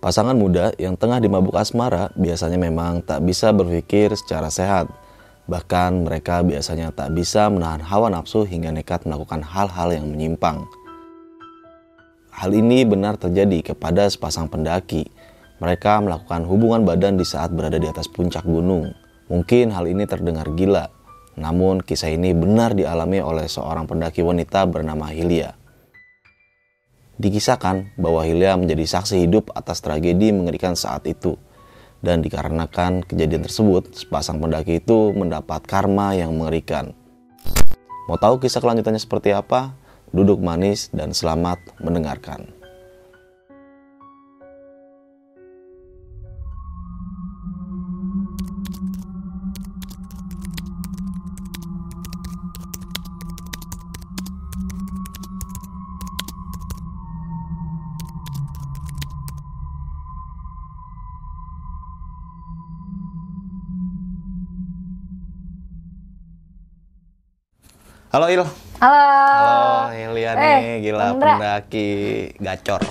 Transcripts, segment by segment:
Pasangan muda yang tengah dimabuk asmara biasanya memang tak bisa berpikir secara sehat. Bahkan mereka biasanya tak bisa menahan hawa nafsu hingga nekat melakukan hal-hal yang menyimpang. Hal ini benar terjadi kepada sepasang pendaki. Mereka melakukan hubungan badan di saat berada di atas puncak gunung. Mungkin hal ini terdengar gila, namun kisah ini benar dialami oleh seorang pendaki wanita bernama Hilya. Dikisahkan bahwa Hilya menjadi saksi hidup atas tragedi mengerikan saat itu. Dan dikarenakan kejadian tersebut, sepasang pendaki itu mendapat karma yang mengerikan. Mau tahu kisah kelanjutannya seperti apa? Duduk manis dan selamat mendengarkan. Halo Il. Halo. Halo nih, Eh, gila Indra. pendaki gacor.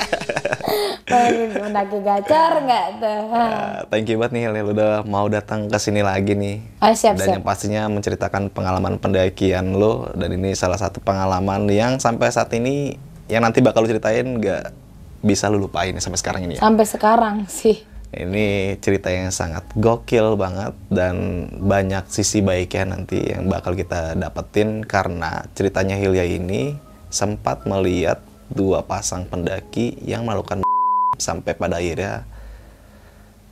Pengen mendaki gacor nggak tuh? Uh, thank you banget nih lu udah mau datang ke sini lagi nih. Oh, siap, dan siap. yang pastinya menceritakan pengalaman pendakian lo dan ini salah satu pengalaman yang sampai saat ini yang nanti bakal lu ceritain nggak bisa lu lupain sampai sekarang ini ya. Sampai sekarang sih. Ini cerita yang sangat gokil banget dan banyak sisi baiknya nanti yang bakal kita dapetin karena ceritanya Hilya ini sempat melihat dua pasang pendaki yang melakukan sampai pada akhirnya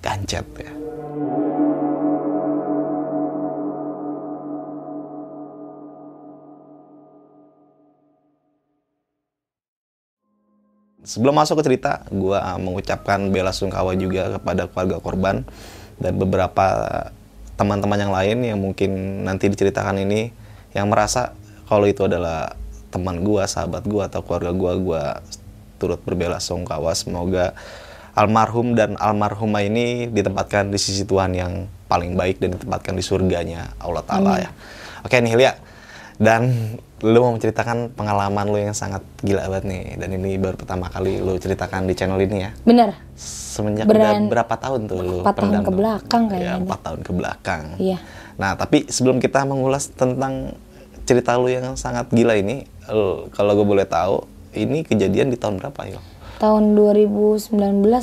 gancet ya. Sebelum masuk ke cerita, gue mengucapkan bela sungkawa juga kepada keluarga korban dan beberapa teman-teman yang lain yang mungkin nanti diceritakan ini yang merasa kalau itu adalah teman gue, sahabat gue atau keluarga gue, gue turut berbela sungkawa. Semoga almarhum dan almarhumah ini ditempatkan di sisi Tuhan yang paling baik dan ditempatkan di surganya Allah Ta'ala ya. Oke nih Hilya, dan lu mau menceritakan pengalaman lu yang sangat gila banget nih dan ini baru pertama kali lu ceritakan di channel ini ya Bener. semenjak Beran- udah berapa tahun tuh lu Empat tahun ke belakang ya kayaknya. empat tahun ke belakang Iya. nah tapi sebelum kita mengulas tentang cerita lu yang sangat gila ini lu- kalau gue boleh tahu ini kejadian di tahun berapa ya Tahun 2019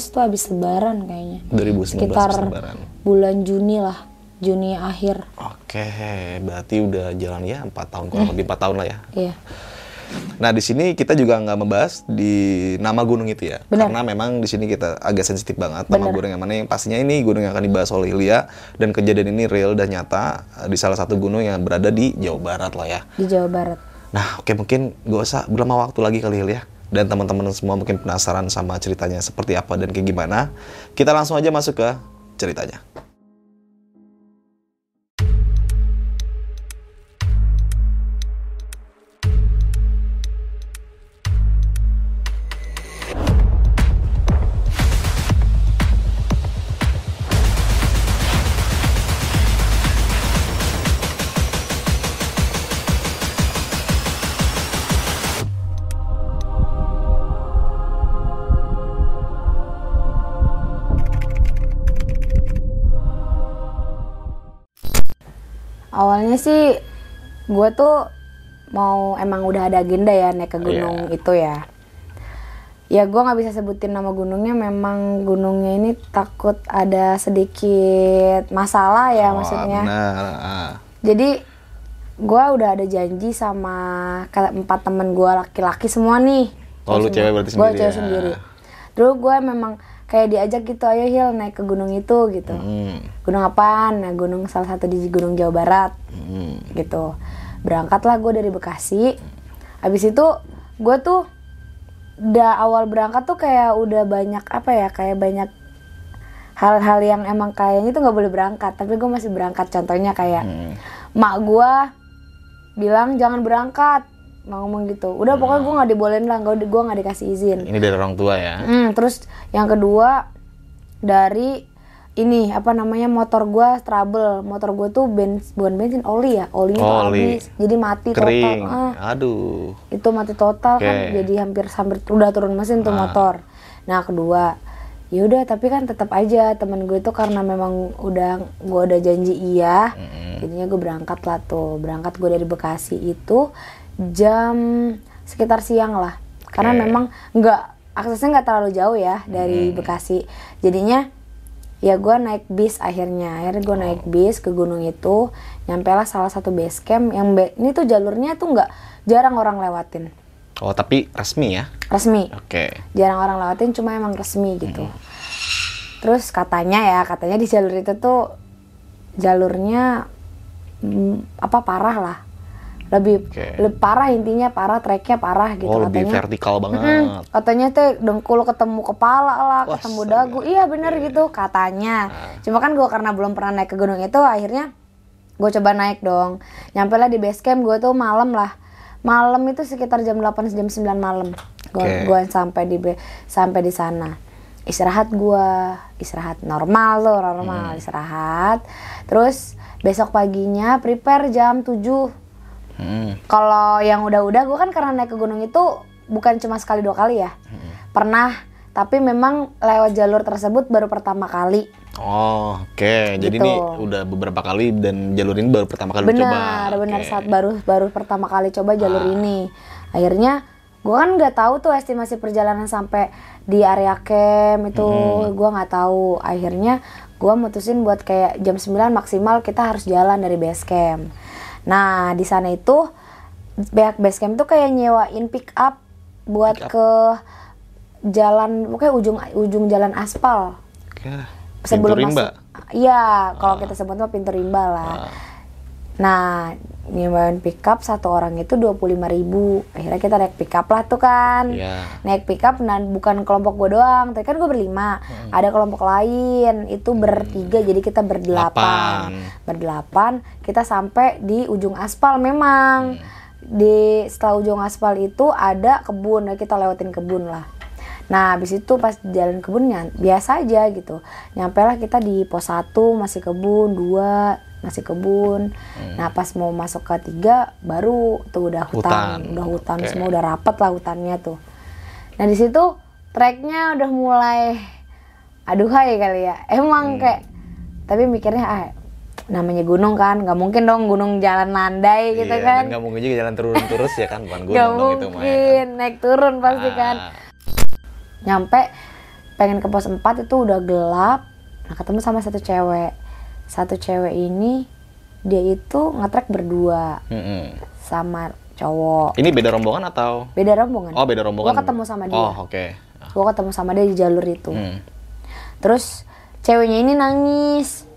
tuh habis lebaran kayaknya. 2019 Sekitar lebaran. bulan Juni lah. Juni akhir. oke berarti udah jalan ya empat tahun kurang lebih empat tahun lah ya Iya. Nah di sini kita juga nggak membahas di nama gunung itu ya, Benar. karena memang di sini kita agak sensitif banget nama gunung yang mana yang pastinya ini gunung yang akan dibahas oleh Ilya dan kejadian ini real dan nyata eh, di salah satu gunung yang berada di Jawa Barat lah ya. Di Jawa Barat. Nah oke mungkin gak usah berlama waktu lagi kali Ilya dan teman-teman semua mungkin penasaran sama ceritanya seperti apa dan kayak gimana. Kita langsung aja masuk ke ceritanya. Sih gue tuh mau emang udah ada agenda ya naik ke gunung Iya. itu ya. Ya gue nggak bisa sebutin nama gunungnya. Memang gunungnya ini takut ada sedikit masalah ya Oh, maksudnya. benar. ah. Jadi gue udah ada janji sama empat temen gue laki-laki semua nih. Oh, lu cewek berarti Gue sendiri cewek ya? sendiri. Terus gue memang kayak diajak gitu ayo Hil naik ke gunung itu gitu. Hmm. Gunung apaan? Nah gunung salah satu di Gunung Jawa Barat Hmm. gitu. Berangkatlah gue dari Bekasi. Habis itu gue tuh udah awal berangkat tuh kayak udah banyak apa ya kayak banyak hal-hal yang emang kayaknya tuh nggak boleh berangkat tapi gue masih berangkat contohnya kayak Hmm. mak gue bilang jangan berangkat ngomong gitu udah pokoknya gue nggak dibolehin lah gue gue nggak dikasih izin Ini dari orang tua ya. Hmm, terus yang kedua dari ini apa namanya motor gua trouble motor gua tuh bens bukan bensin oli ya oli. habis jadi mati Kering. total Ah, Aduh. itu mati total kan Oke. jadi hampir hampir udah turun mesin tuh Ah. motor nah kedua ya udah tapi kan tetap aja temen gue tuh karena memang udah gue udah janji iya jadinya gue berangkat lah tuh berangkat gue dari Bekasi itu jam sekitar siang lah. Karena Oke. memang nggak aksesnya nggak terlalu jauh ya dari Bekasi. Jadinya ya gue naik bis akhirnya. Akhirnya gue naik bis ke gunung itu. Nyampe lah salah satu base camp yang be- ini tuh jalurnya tuh nggak jarang orang lewatin. Oh, tapi resmi ya? resmi. Oke. jarang orang lewatin cuma emang resmi gitu. Terus katanya ya katanya di jalur itu tuh jalurnya mm, apa parah lah lebih Oke. lebih parah intinya parah treknya parah gitu Oh, lebih katanya. vertikal banget. Mm-mm. katanya teh dengkul ketemu kepala lah Wah, ketemu dagu. iya bener gitu katanya. Cuma kan gue karena belum pernah naik ke gunung itu akhirnya gue coba naik dong. Nyampe lah di base camp gue tuh malam lah. Malam itu sekitar jam 8 jam 9 malam. Gue gue sampai di sampai di sana. Istirahat gue istirahat normal tuh normal Hmm. istirahat. Terus besok paginya prepare jam 7 Hmm. kalau yang udah-udah gue kan karena naik ke gunung itu bukan cuma sekali dua kali ya. Pernah, tapi memang lewat jalur tersebut baru pertama kali. Oh, oke. Jadi Gitu. ini udah beberapa kali dan jalur ini baru pertama kali lu coba. Benar, benar Oke. saat baru baru pertama kali coba jalur Ah. ini. Akhirnya gue kan nggak tahu tuh estimasi perjalanan sampai di area camp itu gue nggak tahu. Akhirnya gue mutusin buat kayak jam 9 maksimal kita harus jalan dari base camp. Nah di sana itu pihak base camp tuh kayak nyewain pick up buat Pick up. ke jalan pokoknya ujung ujung jalan aspal Oke. sebelum Pintu rimba. masuk iya kalau kita sebut mah pintu rimba lah Ah. nah nyewaan pickup satu orang itu dua puluh lima ribu akhirnya kita naik pickup lah tuh kan yeah. naik pickup dan bukan kelompok gue doang tapi kan gue berlima hmm. ada kelompok lain itu bertiga hmm. jadi kita berdelapan Lapan. berdelapan kita sampai di ujung aspal memang hmm. di setelah ujung aspal itu ada kebun ya kita lewatin kebun lah Nah, habis itu pas jalan kebunnya biasa aja gitu. Nyampe lah kita di pos satu masih kebun, dua masih kebun. Hmm. Nah pas mau masuk ke tiga baru tuh udah hutan, hutan. udah hutan okay. semua udah rapet lah hutannya tuh. Nah di situ treknya udah mulai aduhai kali ya. Emang hmm. kayak tapi mikirnya ah namanya gunung kan nggak mungkin dong gunung jalan landai iya, gitu iya, kan nggak mungkin juga jalan turun terus ya kan bukan gunung gak dong mungkin, itu ya kan. mungkin naik turun pasti ah. kan nyampe pengen ke pos 4 itu udah gelap nah ketemu sama satu cewek satu cewek ini dia itu ngetrek berdua mm-mm. sama cowok Ini beda rombongan atau? beda rombongan Oh, beda rombongan. Gua ketemu sama dia Oh, oke. gue ketemu sama dia di jalur itu Hmm. terus ceweknya ini nangis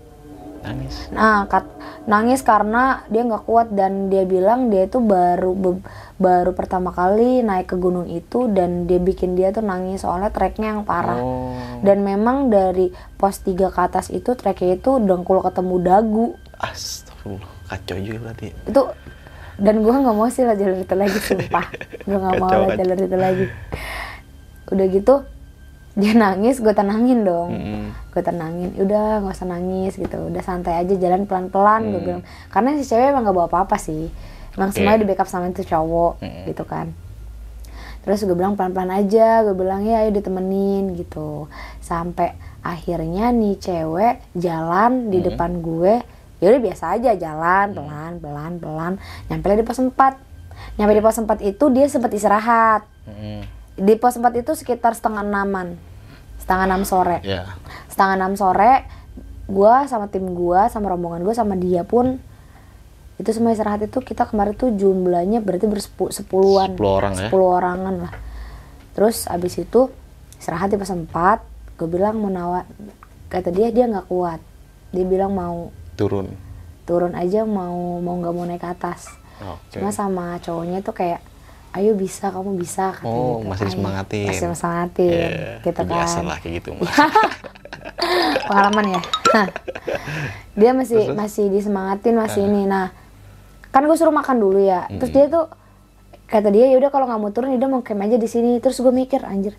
Nangis. Nah, kat- nangis karena dia nggak kuat dan dia bilang dia itu baru be- baru pertama kali naik ke gunung itu dan dia bikin dia tuh nangis soalnya treknya yang parah. Oh. Dan memang dari pos 3 ke atas itu treknya itu dengkul ketemu dagu. Astagfirullah, kacau juga berarti. Itu dan gua nggak mau sih lah jalur itu lagi sumpah. Gua nggak mau lah jalur itu lagi. Udah gitu dia nangis, gue tenangin dong. Mm-mm. gue tenangin udah nggak usah nangis gitu udah santai aja jalan pelan pelan gue Hmm. bilang karena si cewek emang gak bawa apa apa sih emang Oke. semuanya di backup sama itu cowok Hmm. gitu kan terus gue bilang pelan pelan aja gue bilang ya ayo ditemenin gitu sampai akhirnya nih cewek jalan di Hmm. depan gue ya udah biasa aja jalan pelan pelan pelan nyampe di pos 4 nyampe di pos 4 itu dia sempat istirahat Mm-mm. di pos 4 itu sekitar setengah enaman setengah enam sore Ya. setengah enam sore gua sama tim gua sama rombongan gua sama dia pun itu semua istirahat itu kita kemarin tuh jumlahnya berarti bersepuluhan 10 orang ya? 10 orangan lah terus abis itu istirahat di pos 4 gue bilang mau nawar kata dia dia nggak kuat dia bilang mau Turun. turun aja mau mau nggak mau naik ke atas Oke. cuma sama cowoknya tuh kayak ayo bisa kamu bisa kata Oh, gitu. masih Ayo, disemangatin. masih disemangatin Iya, gitu Biasa kan lah kayak gitu mah. pengalaman ya dia masih masih disemangatin masih ini nah kan gue suruh makan dulu ya terus dia tuh kata dia ya udah kalau nggak mau turun udah mau camp aja di sini terus gue mikir anjir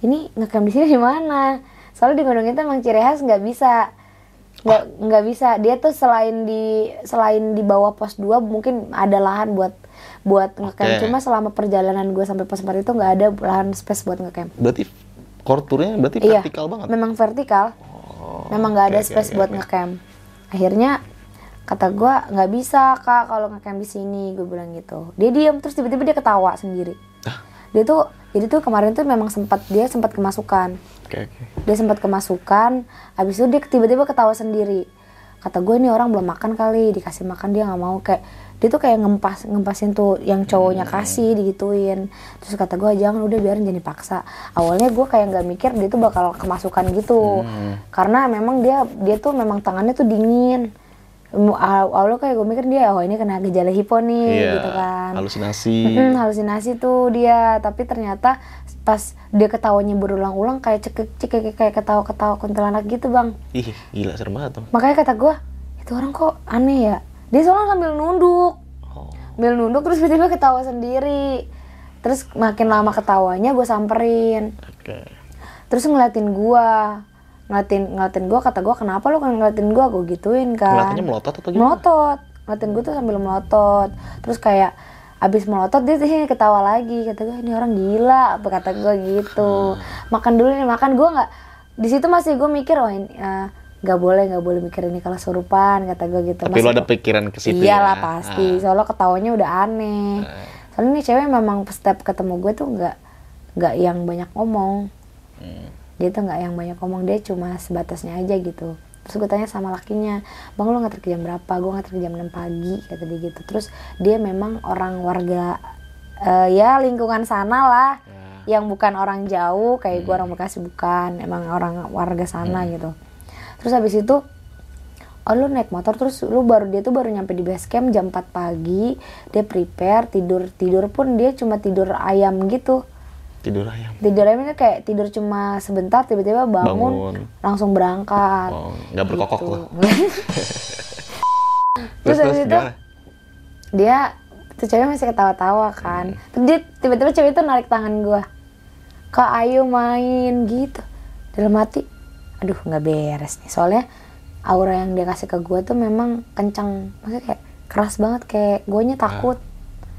ini ngecamp di sini di mana soalnya di gunung itu emang ciri khas nggak bisa nggak nggak bisa dia tuh selain di selain di bawah pos 2 mungkin ada lahan buat buat ngecamp Oke. cuma selama perjalanan gue sampai pos 4 itu nggak ada lahan space buat ngecamp Berarti Korturnya berarti Iya, vertikal banget. memang vertikal. Oh, memang nggak ada oke, oke, space oke, buat oke. ngecamp. Akhirnya kata gua nggak bisa kak kalau ngecamp di sini, gue bilang gitu. Dia diam terus tiba-tiba dia ketawa sendiri. Dia tuh jadi tuh kemarin tuh memang sempat dia sempat kemasukan. Oke, oke. Dia sempat kemasukan, habis itu dia tiba-tiba ketawa sendiri. Kata gue ini orang belum makan kali, dikasih makan dia nggak mau kayak dia tuh kayak ngempas ngempasin tuh yang cowoknya kasih digituin terus kata gue jangan udah biarin jadi paksa awalnya gue kayak nggak mikir dia tuh bakal kemasukan gitu karena memang dia dia tuh memang tangannya tuh dingin awalnya kayak gue mikir dia oh ini kena gejala hipo nih Iya, gitu kan halusinasi. Mm-mm, halusinasi tuh dia tapi ternyata pas dia ketawanya berulang-ulang kayak cekik cekik kayak ketawa-ketawa kuntilanak gitu bang Ih, gila serem banget tuh. makanya kata gue itu orang kok aneh ya dia soalnya sambil nunduk Oh. sambil nunduk terus tiba-tiba ketawa sendiri terus makin lama ketawanya gue samperin Oke. terus ngeliatin gue ngeliatin ngeliatin gue kata gue kenapa lo kan ngeliatin gue gue gituin kan. Kelihatannya melotot atau gimana? melotot. Ngeliatin gue tuh sambil melotot. Terus kayak abis melotot dia sih ketawa lagi. Kata gue ini orang gila. Apa kata gue gitu. Makan dulu nih makan. Gue nggak di situ masih gue mikir wah ini eh, nggak boleh nggak boleh mikir ini kalau surupan kata gue gitu. Tapi lo ada pikiran ke situ iyalah ya? pasti. Ah. soalnya ketawanya udah aneh. Soalnya nih cewek memang step ketemu gue tuh nggak nggak yang banyak ngomong. Hmm. Dia tuh nggak yang banyak ngomong dia cuma sebatasnya aja gitu. Terus gue tanya sama lakinya bang lu nganter ke jam berapa? Gue nganter ke jam 6 pagi kata dia gitu. Terus dia memang orang warga eh, ya lingkungan sana lah Ya. yang bukan orang jauh kayak gue orang Bekasi bukan emang orang warga sana gitu. Terus habis itu oh lu naik motor terus lu baru dia tuh baru nyampe di base camp jam 4 pagi dia prepare tidur tidur pun dia cuma tidur ayam gitu Tidur ayam. tidur ayamnya kayak tidur cuma sebentar tiba-tiba bangun, Bangun. langsung berangkat Oh, nggak berkokok Gitu. tuh. terus habis itu gimana? dia tuh cewek masih ketawa-tawa kan terus dia tiba-tiba cewek itu narik tangan gua kak ayo main gitu dalam hati aduh nggak beres nih soalnya aura yang dia kasih ke gua tuh memang kencang maksudnya kayak keras banget kayak guanya takut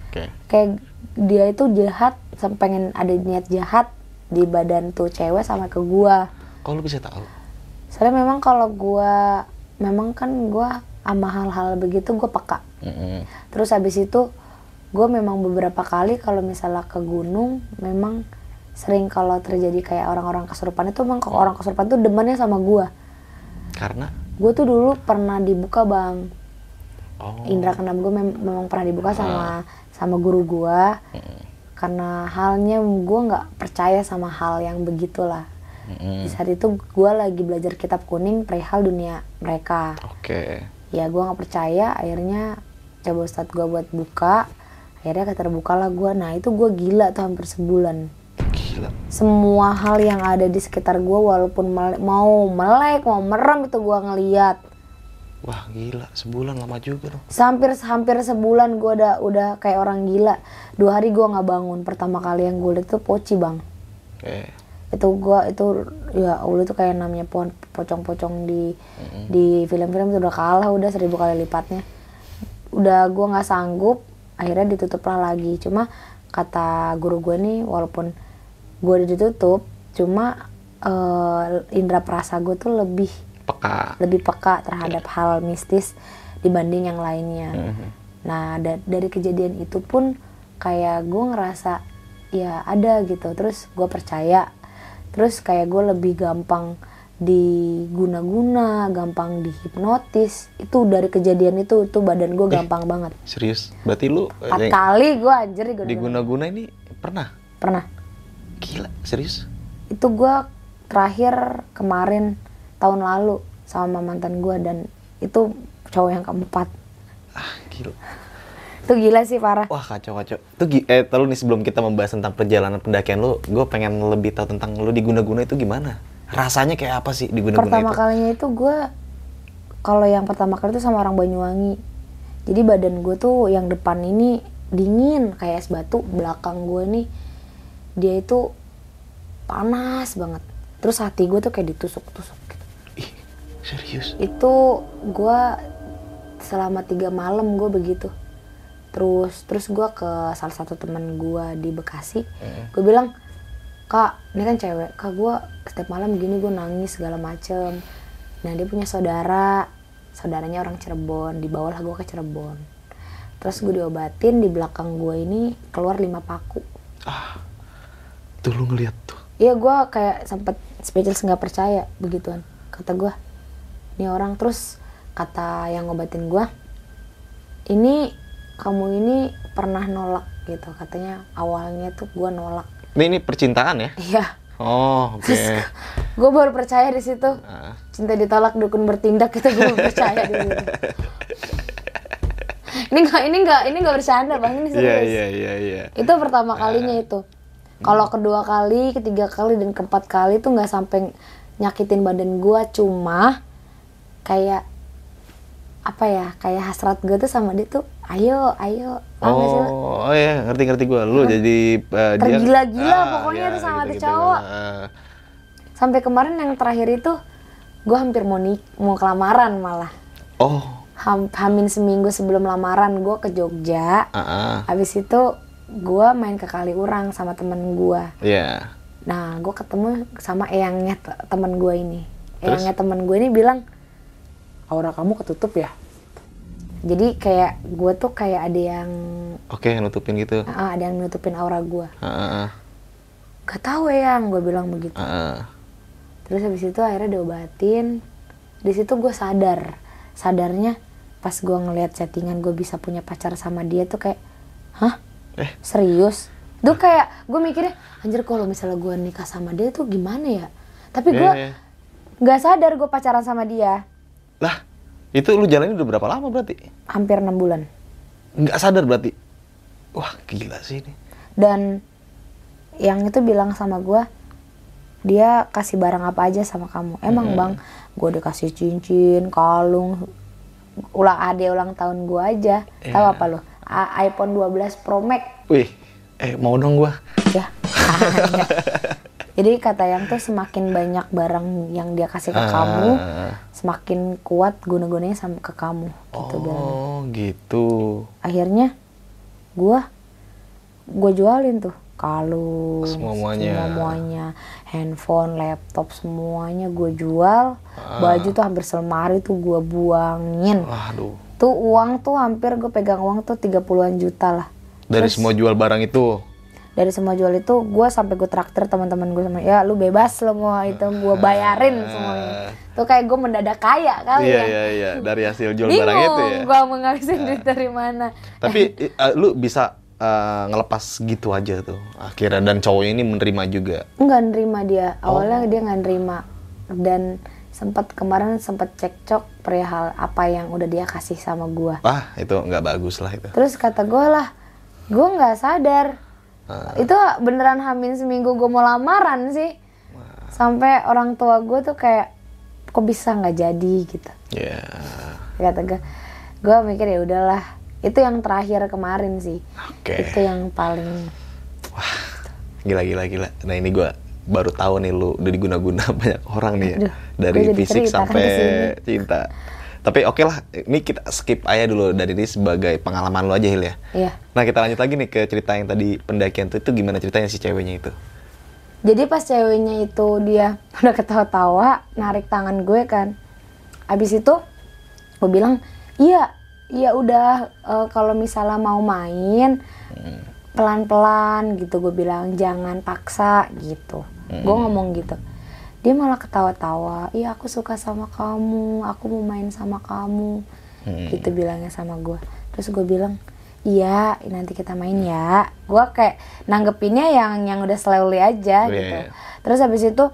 Oke. kayak dia itu jahat pengen ada niat jahat di badan tuh cewek sama ke gua Kok lu bisa tahu? soalnya memang kalau gua memang kan gua sama hal-hal begitu gua peka Mm-mm. terus habis itu gue memang beberapa kali kalau misalnya ke gunung memang sering kalau terjadi kayak orang-orang kesurupan itu memang kalau orang kesurupan tuh demennya sama gue Karena gue tuh dulu pernah dibuka bang oh. indra keenam gue memang pernah dibuka sama sama guru gue Mm-mm. Karena halnya gue nggak percaya sama hal yang begitulah Mm-mm. di saat itu gue lagi belajar kitab kuning perihal dunia mereka Oke. ya gue nggak percaya akhirnya coba ustadz gue buat buka akhirnya keterbuka lah gue nah itu gue gila tuh hampir sebulan Gila. semua hal yang ada di sekitar gue walaupun mau melek mau merem itu gue ngeliat Wah gila, sebulan lama juga dong. hampir hampir sebulan gue udah udah kayak orang gila. Dua hari gue nggak bangun. Pertama kali yang gue lihat tuh poci bang. Oke. itu gua itu ya Allah itu kayak namanya pohon pocong-pocong di di film-film itu udah kalah udah seribu kali lipatnya. Udah gua nggak sanggup akhirnya ditutup lah lagi. Cuma kata guru gue nih walaupun gue udah ditutup cuma eh, indera perasa gue tuh lebih Peka. lebih peka terhadap hal mistis dibanding yang lainnya Mhm. Nah da- dari kejadian itu pun kayak gue ngerasa ya ada gitu terus gue percaya terus kayak gue lebih gampang diguna-guna gampang dihipnotis itu dari kejadian itu tuh badan gue gampang banget Serius? Berarti lu eh, empat kali gue anjir diguna diguna-guna ini pernah? pernah Gila, serius? itu gue terakhir kemarin tahun lalu sama mantan gue dan itu cowok yang keempat Ah, gila. itu gila sih parah Wah kacau kacau. Gi- eh terlalu nih sebelum kita membahas tentang perjalanan pendakian lu, gue pengen lebih tahu tentang lu diguna-guna itu gimana? Rasanya kayak apa sih diguna-guna pertama itu? kalinya itu gue kalau yang pertama kali itu sama orang Banyuwangi jadi badan gue tuh yang depan ini dingin kayak es batu belakang gue nih dia itu panas banget terus hati gue tuh kayak ditusuk-tusuk gitu. Serius? itu gue selama tiga malam gue begitu. Terus terus gue ke salah satu teman gue di Bekasi. Gue bilang kak ini kan cewek. Kak gue setiap malam gini gue nangis segala macem. Nah dia punya saudara. Saudaranya orang Cirebon. Dibawa lah gue ke Cirebon. Terus gue diobatin di belakang gue ini keluar lima paku. Ah, tuh lu ngeliat tuh. Iya gue kayak sempet speechless nggak percaya begituan kata gue ini orang terus kata yang ngobatin gue ini kamu ini pernah nolak gitu. Katanya awalnya tuh gue nolak. Ini, ini percintaan ya? iya. Oh, oke. gue baru percaya di situ. Ah. cinta ditolak dukun bertindak itu gue percaya di situ. Ini nggak ini nggak ini nggak bercanda bang. Ini serius. Iya, iya, iya, iya. itu pertama kalinya itu. Kalau kedua kali ketiga kali dan keempat kali tuh nggak sampai nyakitin badan gua. Cuma kayak apa ya kayak hasrat gue tuh sama dia tuh ayo ayo sih? Oh, oh ya, ngerti-ngerti gue. Lu jadi uh, Tergila-gila pokoknya tuh sama tuh gitu-gitu. cowok. Ah. sampai kemarin yang terakhir itu gue hampir mau nik mau kelamaran malah Oh, Ham- hamin seminggu sebelum lamaran gue ke Jogja ah, ah. habis itu gue main ke Kaliurang sama temen gue Iya. Nah, gue ketemu sama eyangnya te- temen gue ini. Terus? Eyangnya temen gue ini bilang, aura kamu ketutup ya. Jadi kayak gue tuh kayak ada yang Oke, nutupin gitu. ah, ada yang nutupin aura gue. Ah, ah, ah. Gak tahu eyang, gue bilang begitu. Ah, ah. Terus habis itu akhirnya diobatin. Di situ gue sadar, sadarnya pas gue ngeliat chattingan gue bisa punya pacar sama dia tuh kayak, hah? Eh. Serius? Tuh kayak gue mikirnya, anjir kalau misalnya gue nikah sama dia tuh gimana ya? Tapi gue Eh, nggak sadar gue pacaran sama dia Lah, itu lu jalanin udah berapa lama berarti? hampir enam bulan Nggak sadar berarti? Wah, gila sih ini. dan yang itu bilang sama gue dia kasih barang apa aja sama kamu emang bang gue udah kasih cincin kalung ulang ade ulang tahun gue aja tahu Iya. apa lo iPhone 12 Pro Max Wih, eh mau dong gua. ya jadi kata yang tuh semakin banyak barang yang dia kasih ke Ah. kamu semakin kuat guna-gunanya sama ke kamu gitu bilang Oh, gitu. akhirnya gua gue jualin tuh kalung Semua-muanya. semuanya handphone laptop semuanya gue jual Ah. baju tuh hampir selemari tuh gue buangin Waduh. tuh uang tuh hampir gue pegang uang tuh 30-an juta lah Dari semua jual barang itu. Dari semua jual itu gue sampai gue traktir teman-teman gue sama ya lu bebas lo mau itu gue bayarin semuanya tuh kayak gue mendadak kaya kali Iya, ya iya, iya. Dari hasil jual barang itu ya. gue mau ngabisin duit dari mana Tapi uh, lu bisa uh, ngelepas gitu aja tuh akhirnya dan cowoknya ini menerima juga. nggak nerima dia Oh. awalnya dia nggak nerima dan sempat kemarin sempat cekcok perihal apa yang udah dia kasih sama gua Wah, itu nggak bagus lah itu. terus kata gue lah gue nggak sadar Ah. itu beneran hamil seminggu gue mau lamaran sih sampai orang tua gue tuh kayak kok bisa nggak jadi gitu Ya. kata gue gue mikir ya udahlah itu yang terakhir kemarin sih Oke. itu yang paling Gila gila gila. Nah, ini gua baru tahu nih lu udah diguna-guna banyak orang nih ya. Aduh, Dari fisik kan sampai cinta. Tapi oke lah, ini kita skip aja dulu dari ini sebagai pengalaman lu aja Hil ya. Iya. Nah kita lanjut lagi nih ke cerita yang tadi pendakian tuh itu gimana ceritanya si ceweknya itu? Jadi pas ceweknya itu dia udah ketawa-tawa, narik tangan gue kan. Abis itu gue bilang, iya, iya udah eh, kalau misalnya mau main pelan-pelan gitu gue bilang jangan paksa gitu. Gue ngomong gitu. Dia malah ketawa-tawa, iya aku suka sama kamu, aku mau main sama kamu, gitu bilangnya sama gue. Terus gue bilang, iya nanti kita main ya. Gue kayak nanggepinnya yang yang udah slowly aja Oh, iya, gitu. iya. Terus habis itu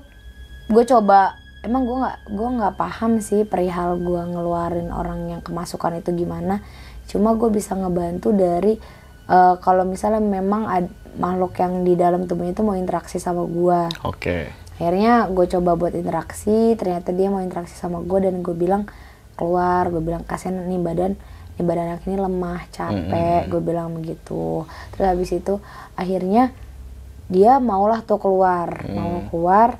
gue coba emang gue nggak gue nggak paham sih perihal gue ngeluarin orang yang kemasukan itu gimana. Cuma gue bisa ngebantu dari eh, kalau misalnya memang ad- makhluk yang di dalam tubuhnya itu mau interaksi sama gue. Oke. Akhirnya gue coba buat interaksi, ternyata dia mau interaksi sama gue dan gue bilang keluar, gue bilang kasihan nih badan, nih badan anak ini lemah, capek, gue bilang begitu. Terus habis itu akhirnya dia maulah tuh keluar, mau keluar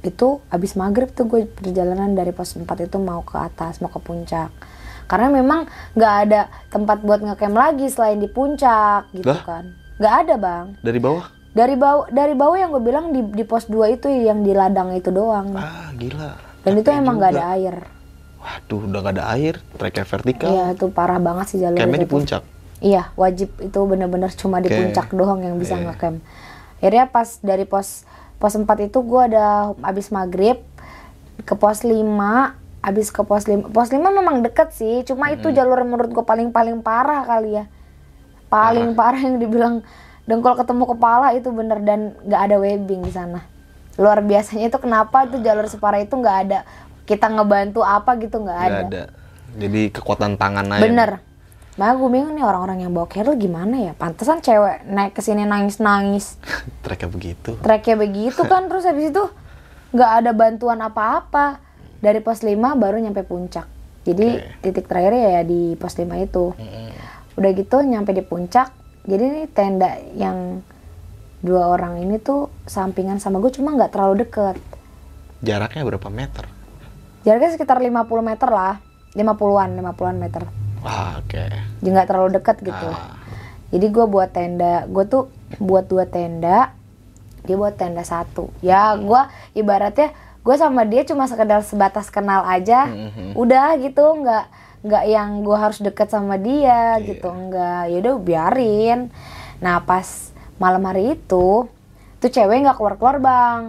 itu habis maghrib tuh gue perjalanan dari pos 4 itu mau ke atas, mau ke puncak. Karena memang nggak ada tempat buat ngecamp lagi selain di puncak gitu kan. Nggak ada bang Dari bawah? Dari bawah dari bawah yang gue bilang di, di pos 2 itu yang di ladang itu doang Ah, gila. dan itu emang nggak ada air Waduh, udah gak ada air. Treknya vertikal. iya itu parah banget sih jalur Campnya di puncak. iya wajib itu bener-bener cuma di puncak doang yang bisa Iya. ngecamp akhirnya pas dari pos pos 4 itu gue ada abis maghrib ke pos 5 abis ke pos 5 pos 5 memang deket sih cuma itu jalur menurut gue paling paling parah kali ya paling parah yang dibilang dengkul ketemu kepala itu bener dan nggak ada webbing di sana luar biasanya itu kenapa itu jalur separah itu nggak ada kita ngebantu apa gitu nggak ada. ada. Jadi kekuatan tangan aja. bener Makanya gue bingung nih orang-orang yang bawa keril gimana ya pantesan cewek naik ke sini nangis-nangis Treknya begitu. treknya begitu kan terus habis itu nggak ada bantuan apa-apa dari pos 5 baru nyampe puncak jadi Oke. titik terakhirnya ya di pos 5 itu udah gitu nyampe di puncak jadi nih tenda yang dua orang ini tuh sampingan sama gue cuma nggak terlalu deket Jaraknya berapa meter? jaraknya sekitar 50 meter lah 50-an 50-an meter Wah, oke. jadi nggak terlalu deket gitu Ah. jadi gue buat tenda gue tuh buat dua tenda dia buat tenda satu ya gue ibaratnya gue sama dia cuma sekedar sebatas kenal aja Mhm. udah gitu nggak nggak yang gue harus deket sama dia gitu nggak. Ya udah biarin. Nah pas malam hari itu tuh cewek nggak keluar keluar bang.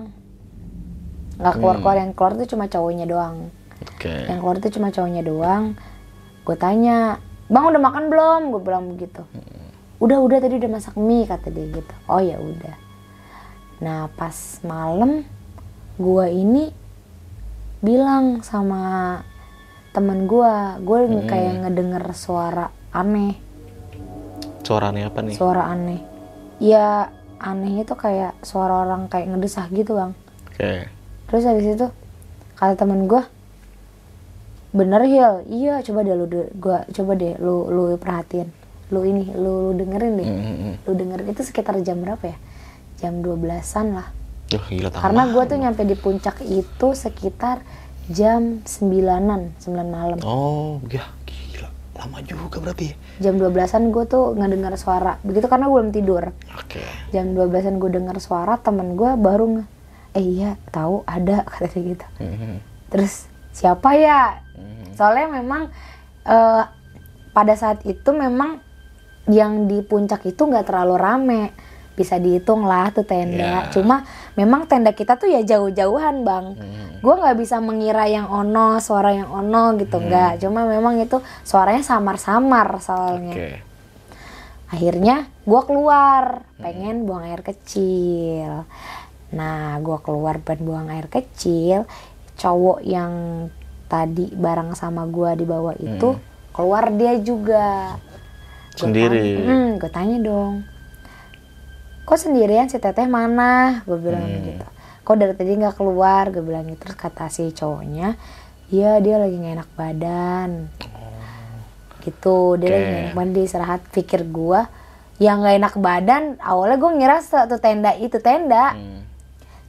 Nggak keluar keluar yang keluar tuh cuma cowoknya doang. Oke. yang keluar tuh cuma cowoknya doang. Gue tanya bang udah makan belum? Gue bilang begitu. Udah udah tadi udah masak mie kata dia gitu. Oh ya udah. Nah pas malam gue ini bilang sama temen gue gue kayak ngedenger suara aneh Suaranya apa nih? suara aneh ya anehnya tuh kayak suara orang kayak ngedesah gitu bang Oke. Terus habis itu kata temen gue, bener Hil, iya coba deh lu, de- gua coba deh lu lu perhatiin, lu ini, lu, lu dengerin deh, Mhm. lu dengerin itu sekitar jam berapa ya? Jam 12-an lah. Duh, gila. Karena gue tuh nyampe di puncak itu sekitar jam 9-an, 9 malam. Oh, ya gila. Lama juga berarti. Jam 12-an gue tuh ngedengar suara, begitu karena gue belum tidur. Oke. Jam 12-an gue dengar suara, temen gue baru nge, eh iya tahu ada kata dia gitu. Mhm. Terus siapa ya? Soalnya memang eh, pada saat itu memang yang di puncak itu nggak terlalu rame, bisa dihitung lah tuh tenda. Ya. Cuma memang tenda kita tuh ya jauh-jauhan bang. Gue nggak bisa mengira yang ono, suara yang ono gitu nggak. Cuma memang itu suaranya samar-samar soalnya. Oke. Akhirnya gue keluar, pengen buang air kecil. Nah, gue keluar pengen buang air kecil. Cowok yang tadi bareng sama gue di bawah itu keluar dia juga. Gua Sendiri. tanya- Hmm, gue tanya dong. Kok sendirian si teteh mana? Gue bilang Hmm. gitu. Kok dari tadi nggak keluar? Gue bilang gitu. Terus kata si cowoknya, iya dia lagi nggak enak badan gitu dia lagi Oke. nggak enak badan dia istirahat pikir gua yang nggak enak badan awalnya gue ngira satu tenda itu tenda Hmm.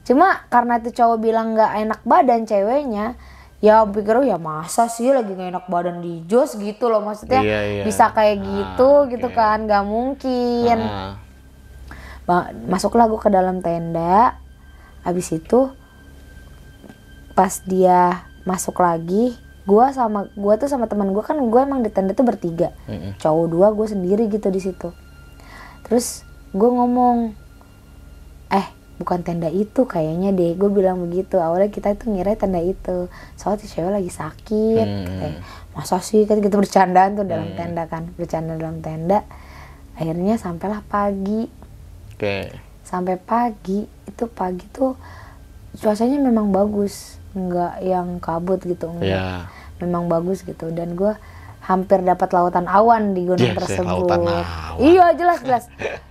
cuma karena itu cowok bilang nggak enak badan ceweknya ya pikir oh, ya masa sih lagi nggak enak badan di jos gitu loh maksudnya Iya, iya. bisa kayak Ah, gitu gitu oke. kan nggak mungkin Ah. Masuklah gue ke dalam tenda. Habis itu pas dia masuk lagi gua sama gua tuh sama teman gua kan gue emang di tenda tuh bertiga. Mm-mm. cowok dua gue sendiri gitu di situ. Terus gue ngomong eh bukan tenda itu kayaknya deh. Gue bilang begitu. Awalnya kita itu ngira tenda itu. Soalnya cewek lagi sakit. Katanya. masa sih? Kan kita bercandaan tuh dalam tenda kan. Bercanda dalam tenda. Akhirnya sampailah pagi Oke. sampai pagi itu pagi tuh cuacanya memang bagus nggak yang kabut gitu enggak Ya. memang bagus gitu dan gue hampir dapat lautan awan di gunung Yes, ya, tersebut iya jelas jelas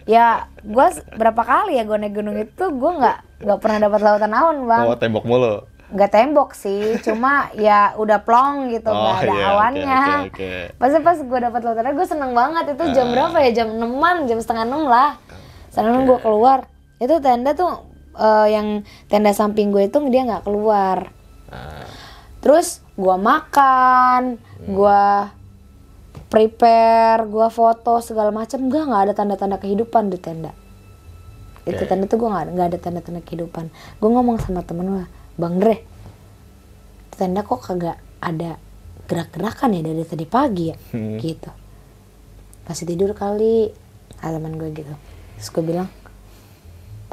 ya gue berapa kali ya gue naik gunung itu gue nggak nggak pernah dapat lautan awan bang Oh, tembok mulu. nggak tembok sih cuma ya udah plong gitu nggak Oh, ada iya, awannya oke, oke, oke. pas pas gue dapat lautan awan gue seneng banget itu jam Ah. berapa ya jam enaman jam setengah enam lah seneng gue keluar. Itu tenda tuh eh, yang tenda samping gue itu dia nggak keluar. Ah. terus gua makan gua prepare gua foto segala macam enggak nggak ada tanda-tanda kehidupan di tenda. Itu Oke. tanda tuh gue nggak nggak ada tanda-tanda kehidupan. Gue ngomong sama temen gue bang Dre itu tenda kok kagak ada gerak-gerakan ya dari tadi pagi ya? Hmm. gitu. Masih tidur kali kata teman gue gitu terus gue bilang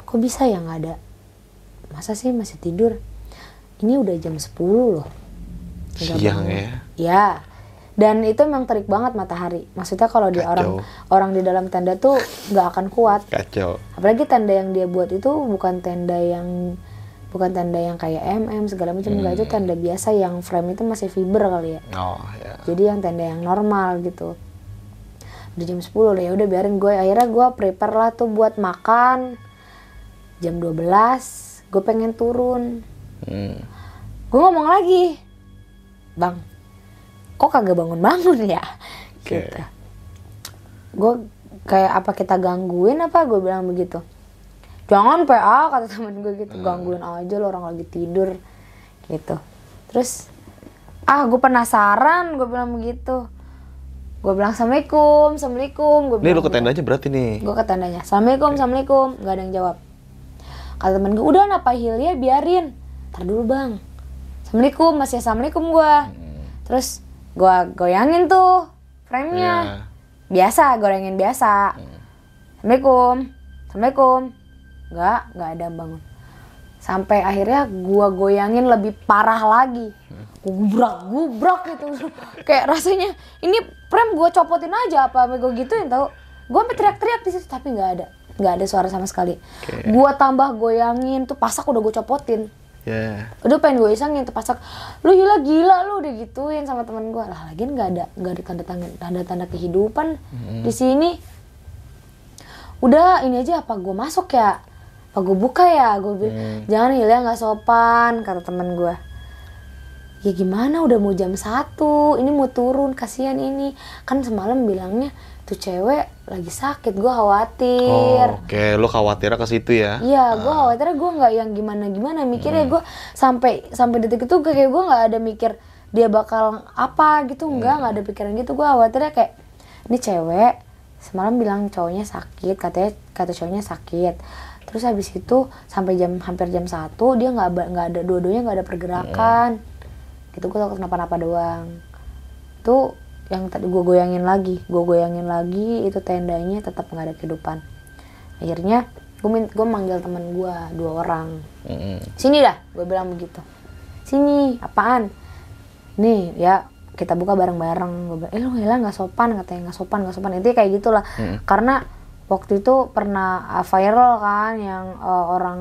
kok bisa ya nggak ada? Masa sih masih tidur? Ini udah jam 10 loh. Nggak Siang bangun. ya. ya dan itu memang terik banget matahari. Maksudnya kalau di orang orang di dalam tenda tuh nggak akan kuat. Kacau. apalagi tenda yang dia buat itu bukan tenda yang bukan tenda yang kayak MM segala macam. Enggak itu tenda biasa yang frame itu masih fiber kali ya. Oh ya. jadi yang tenda yang normal gitu udah jam 10 udah ya udah biarin gue. Akhirnya gue prepare lah tuh buat makan. Jam 12 gue pengen turun. Hmm. gue ngomong lagi bang kok kagak bangun-bangun ya? Oke. gitu. Gue kayak apa kita gangguin apa? Gue bilang begitu. Jangan PA kata temen gue gitu. Gangguin aja lo orang lagi tidur gitu. Terus ah gue penasaran gue bilang begitu gue bilang assalamualaikum assalamualaikum. Gue Ini lu bilang ke tenda aja berarti nih. gue ke tendanya assalamualaikum assalamualaikum. Nggak ada yang jawab. Kata temen gue udah napa Hilya biarin. Tar dulu bang. Assalamualaikum masih assalamualaikum gue terus gue goyangin tuh frame-nya. Ya. biasa gorengin biasa. Assalamualaikum assalamualaikum. Nggak nggak ada yang bangun. Sampai akhirnya gua goyangin lebih parah lagi gubrak gubrak gitu. Kayak rasanya ini frame gua copotin aja apa gue gituin tau. Gua sampai teriak-teriak di situ tapi nggak ada nggak ada suara sama sekali. Oke. gua tambah goyangin tuh pasak udah gue copotin. Ya. udah pengen gue isengin tuh pasak. Lu gila gila lu udah gituin sama teman gue lah lagian nggak ada nggak ada tanda tanda tanda tanda kehidupan di sini. Udah ini aja apa gue masuk ya? Apa gue buka ya? Gue bilang jangan Hilya nggak sopan kata teman gue ya gimana udah mau jam satu ini mau turun kasihan ini. Kan semalam bilangnya tuh cewek lagi sakit gue khawatir. Oh, Oke, lu khawatirnya ke situ ya? Iya, gue khawatirnya gue nggak yang gimana gimana mikirnya gue sampai sampai detik itu kayak gue nggak ada mikir dia bakal apa gitu nggak nggak ada pikiran gitu. Gue khawatirnya kayak ini cewek semalam bilang cowoknya sakit katanya kata cowoknya sakit. Terus habis itu sampai jam hampir jam satu dia nggak nggak ada dua-duanya nggak ada pergerakan gitu gue takut kenapa-napa doang. Tuh yang tadi gue goyangin lagi. Gue goyangin lagi itu tendanya tetap nggak ada kehidupan. Akhirnya gue gue manggil teman gue dua orang. Sini dah gue bilang begitu. Sini apaan? Nih ya kita buka bareng-bareng. Gue bilang eh lu hilang nggak sopan? Katanya nggak sopan nggak sopan. Intinya kayak gitulah. Karena waktu itu pernah uh, viral kan yang uh, orang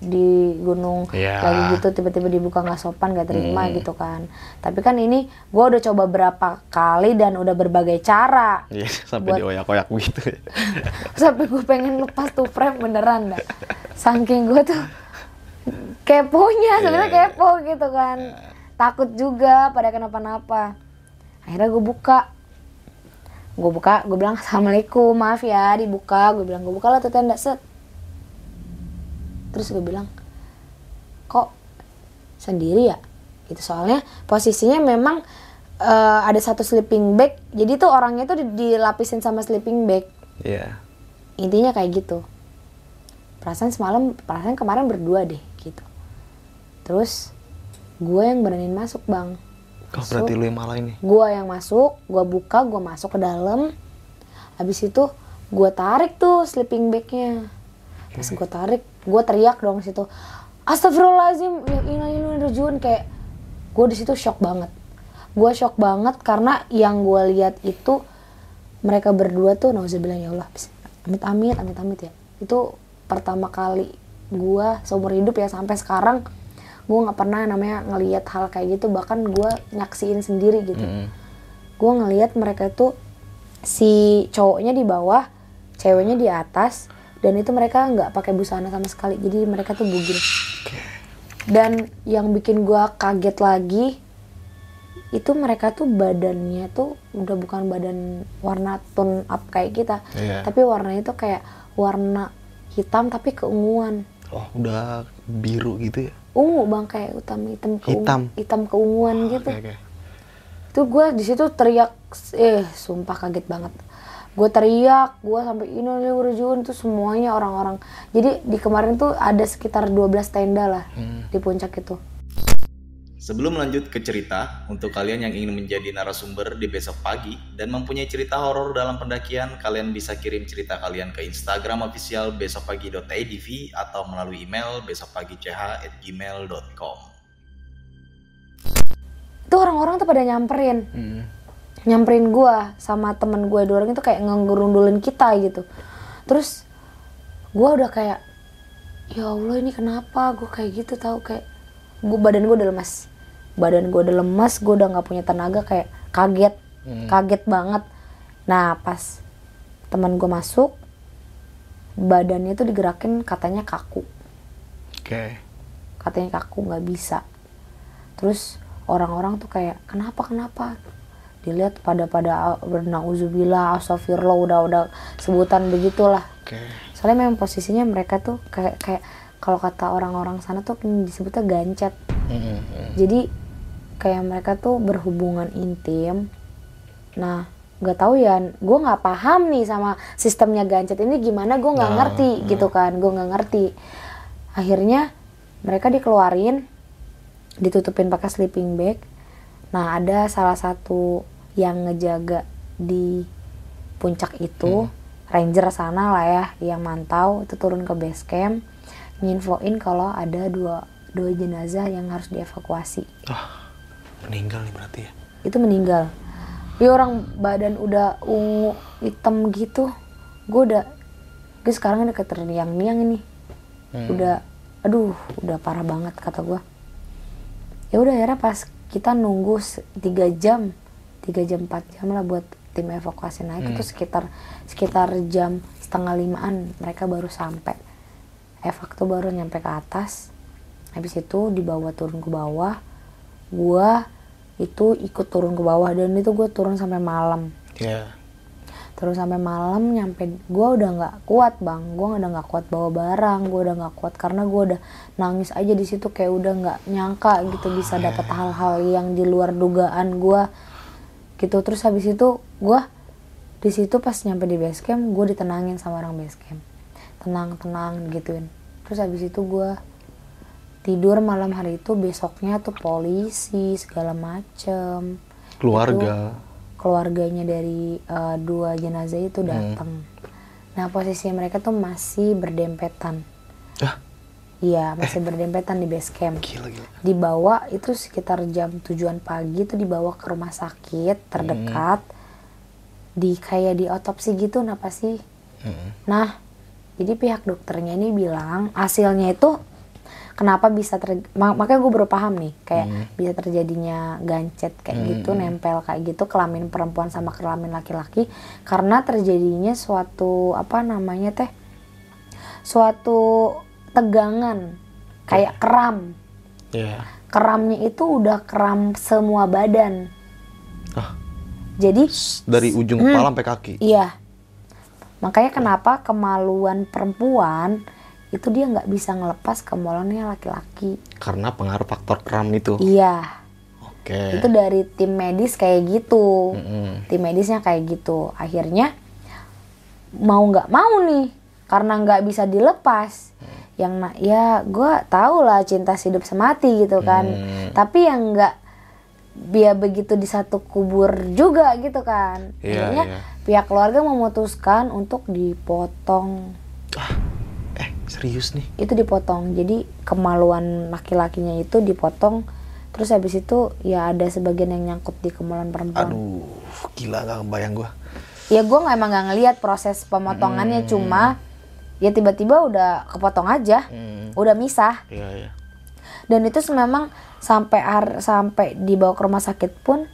di gunung Iya. lagi gitu tiba-tiba dibuka nggak sopan gak terima gitu kan. Tapi kan ini gue udah coba berapa kali dan udah berbagai cara Iya, sampai Buat- dioyak-oyak gitu. sampai gue pengen lepas tuh frame beneran dah. Saking gue tuh keponya sebenarnya Iya, iya. kepo gitu kan. Takut juga pada kenapa-napa. Akhirnya gue buka. Gue buka gue bilang assalamualaikum maaf ya dibuka. Gue bilang gue buka lah tuh tenda. Set terus gue bilang kok sendiri ya? Gitu soalnya posisinya memang eh, ada satu sleeping bag jadi tuh orangnya tuh di- dilapisin sama sleeping bag. Iya. intinya kayak gitu. Perasaan semalam perasaan kemarin berdua deh gitu. Terus gue yang beraniin masuk bang. Kok berarti lu yang malah ini? gue yang masuk gue buka gue masuk ke dalam. Habis itu gue tarik tuh sleeping bagnya. Pas gue tarik gue teriak dong situ. Astagfirullahaladzim ya ini rujun kayak gue di situ shock banget. Gue shock banget karena yang gue lihat itu mereka berdua tuh nauzubillah ya Allah amit amit amit amit ya. Itu pertama kali gue seumur hidup ya sampai sekarang gue nggak pernah namanya ngelihat hal kayak gitu. Bahkan gue nyaksiin sendiri gitu. Mm-mm. gue ngelihat mereka itu si cowoknya di bawah ceweknya di atas dan itu mereka nggak pakai busana sama sekali jadi mereka tuh bugil dan yang bikin gue kaget lagi itu mereka tuh badannya tuh udah bukan badan warna tone up kayak kita Iya. tapi warnanya tuh kayak warna hitam tapi keunguan Oh, udah biru gitu ya? ungu bang kayak hitam hitam keungu- Hitam? hitam keunguan gitu Oke, oke. itu gue di situ teriak eh sumpah kaget banget gue teriak gue sampai ini nih urjun tuh semuanya orang-orang. Jadi di kemarin tuh ada sekitar 12 tenda lah di puncak itu. Sebelum lanjut ke cerita, untuk kalian yang ingin menjadi narasumber di besok pagi dan mempunyai cerita horor dalam pendakian, kalian bisa kirim cerita kalian ke Instagram official besokpagi.idv atau melalui email besokpagi.ch@gmail.com. itu orang-orang tuh pada nyamperin nyamperin gue sama temen gue dua orang itu kayak ngerundulin kita gitu. Terus gue udah kayak ya allah ini kenapa? Gue kayak gitu tahu kayak gue badan gue udah lemas badan gue udah lemas gue udah nggak punya tenaga kayak kaget kaget banget. Nah pas teman gue masuk badannya tuh digerakin katanya kaku. Oke. katanya kaku nggak bisa. Terus orang-orang tuh kayak kenapa kenapa dilihat pada pada bernauzubillah astagfirullah udah udah sebutan begitulah. Oke. soalnya memang posisinya mereka tuh kayak kayak kalau kata orang-orang sana tuh disebutnya gancet. Mm-mm. jadi kayak mereka tuh berhubungan intim. Nah nggak tahu ya gue nggak paham nih sama sistemnya gancet ini gimana gue nggak Nah, ngerti gitu kan gue nggak ngerti. Akhirnya mereka dikeluarin ditutupin pakai sleeping bag. Nah ada salah satu yang ngejaga di puncak itu. Ranger sana lah ya yang mantau itu turun ke base camp nginfoin kalau ada dua dua jenazah yang harus dievakuasi. Ah, meninggal nih berarti ya. itu meninggal. Ya orang badan udah ungu hitam gitu gue udah gue sekarang udah keterniang-niang ini. Udah aduh udah parah banget kata gue ya udah akhirnya pas kita nunggu tiga jam tiga jam empat jam lah buat tim evakuasi naik. Itu sekitar sekitar jam setengah limaan mereka baru sampai. Evak tuh baru nyampe ke atas. Habis itu dibawa turun ke bawah. Gua itu ikut turun ke bawah dan itu gue turun sampai malam. Ya. turun sampai malam nyampe gua udah nggak kuat bang. Gua udah nggak kuat bawa barang gua udah nggak kuat karena gua udah nangis aja di situ kayak udah nggak nyangka gitu bisa dapat hal-hal yang di luar dugaan gua gitu terus habis itu gua di situ pas nyampe di base camp gue ditenangin sama orang base camp tenang tenang gituin terus habis itu gua tidur malam hari itu besoknya tuh polisi segala macem Keluarga. keluarganya dari eh, dua jenazah itu datang. Nah posisi mereka tuh masih berdempetan. Ah, Iya masih berdempetan di base camp. gila gila. Dibawa itu sekitar jam tujuan pagi itu dibawa ke rumah sakit terdekat. Di kayak di otopsi gitu apa sih? Mm. Nah jadi pihak dokternya ini bilang hasilnya itu kenapa bisa ter ma- makanya gue baru paham nih kayak bisa terjadinya gancet kayak gitu nempel kayak gitu kelamin perempuan sama kelamin laki-laki karena terjadinya suatu apa namanya teh suatu tegangan kayak keram Ya. keramnya itu udah keram semua badan Ah, jadi dari ujung kepala sampai kaki. Iya. Makanya kenapa kemaluan perempuan itu dia nggak bisa ngelepas kemaluannya laki-laki. Karena pengaruh faktor kram itu. Iya. Oke. Itu dari tim medis kayak gitu. Mm-mm. Tim medisnya kayak gitu. Akhirnya mau nggak mau nih karena nggak bisa dilepas. Yang ya gue tau lah cinta hidup semati gitu kan. Hmm. Tapi yang nggak dia begitu di satu kubur juga gitu kan. Iya, Akhirnya iya. pihak keluarga memutuskan untuk dipotong. Ah, eh serius nih. Itu dipotong. Jadi kemaluan laki-lakinya itu dipotong. Terus habis itu ya ada sebagian yang nyangkut di kemaluan perempuan. Aduh, gila gak kebayang gua. Ya gue nggak emang nggak ngelihat proses pemotongannya cuma ya tiba-tiba udah kepotong aja, Hmm. udah misah. Iya, iya. Dan itu memang sampai har- sampai dibawa ke rumah sakit pun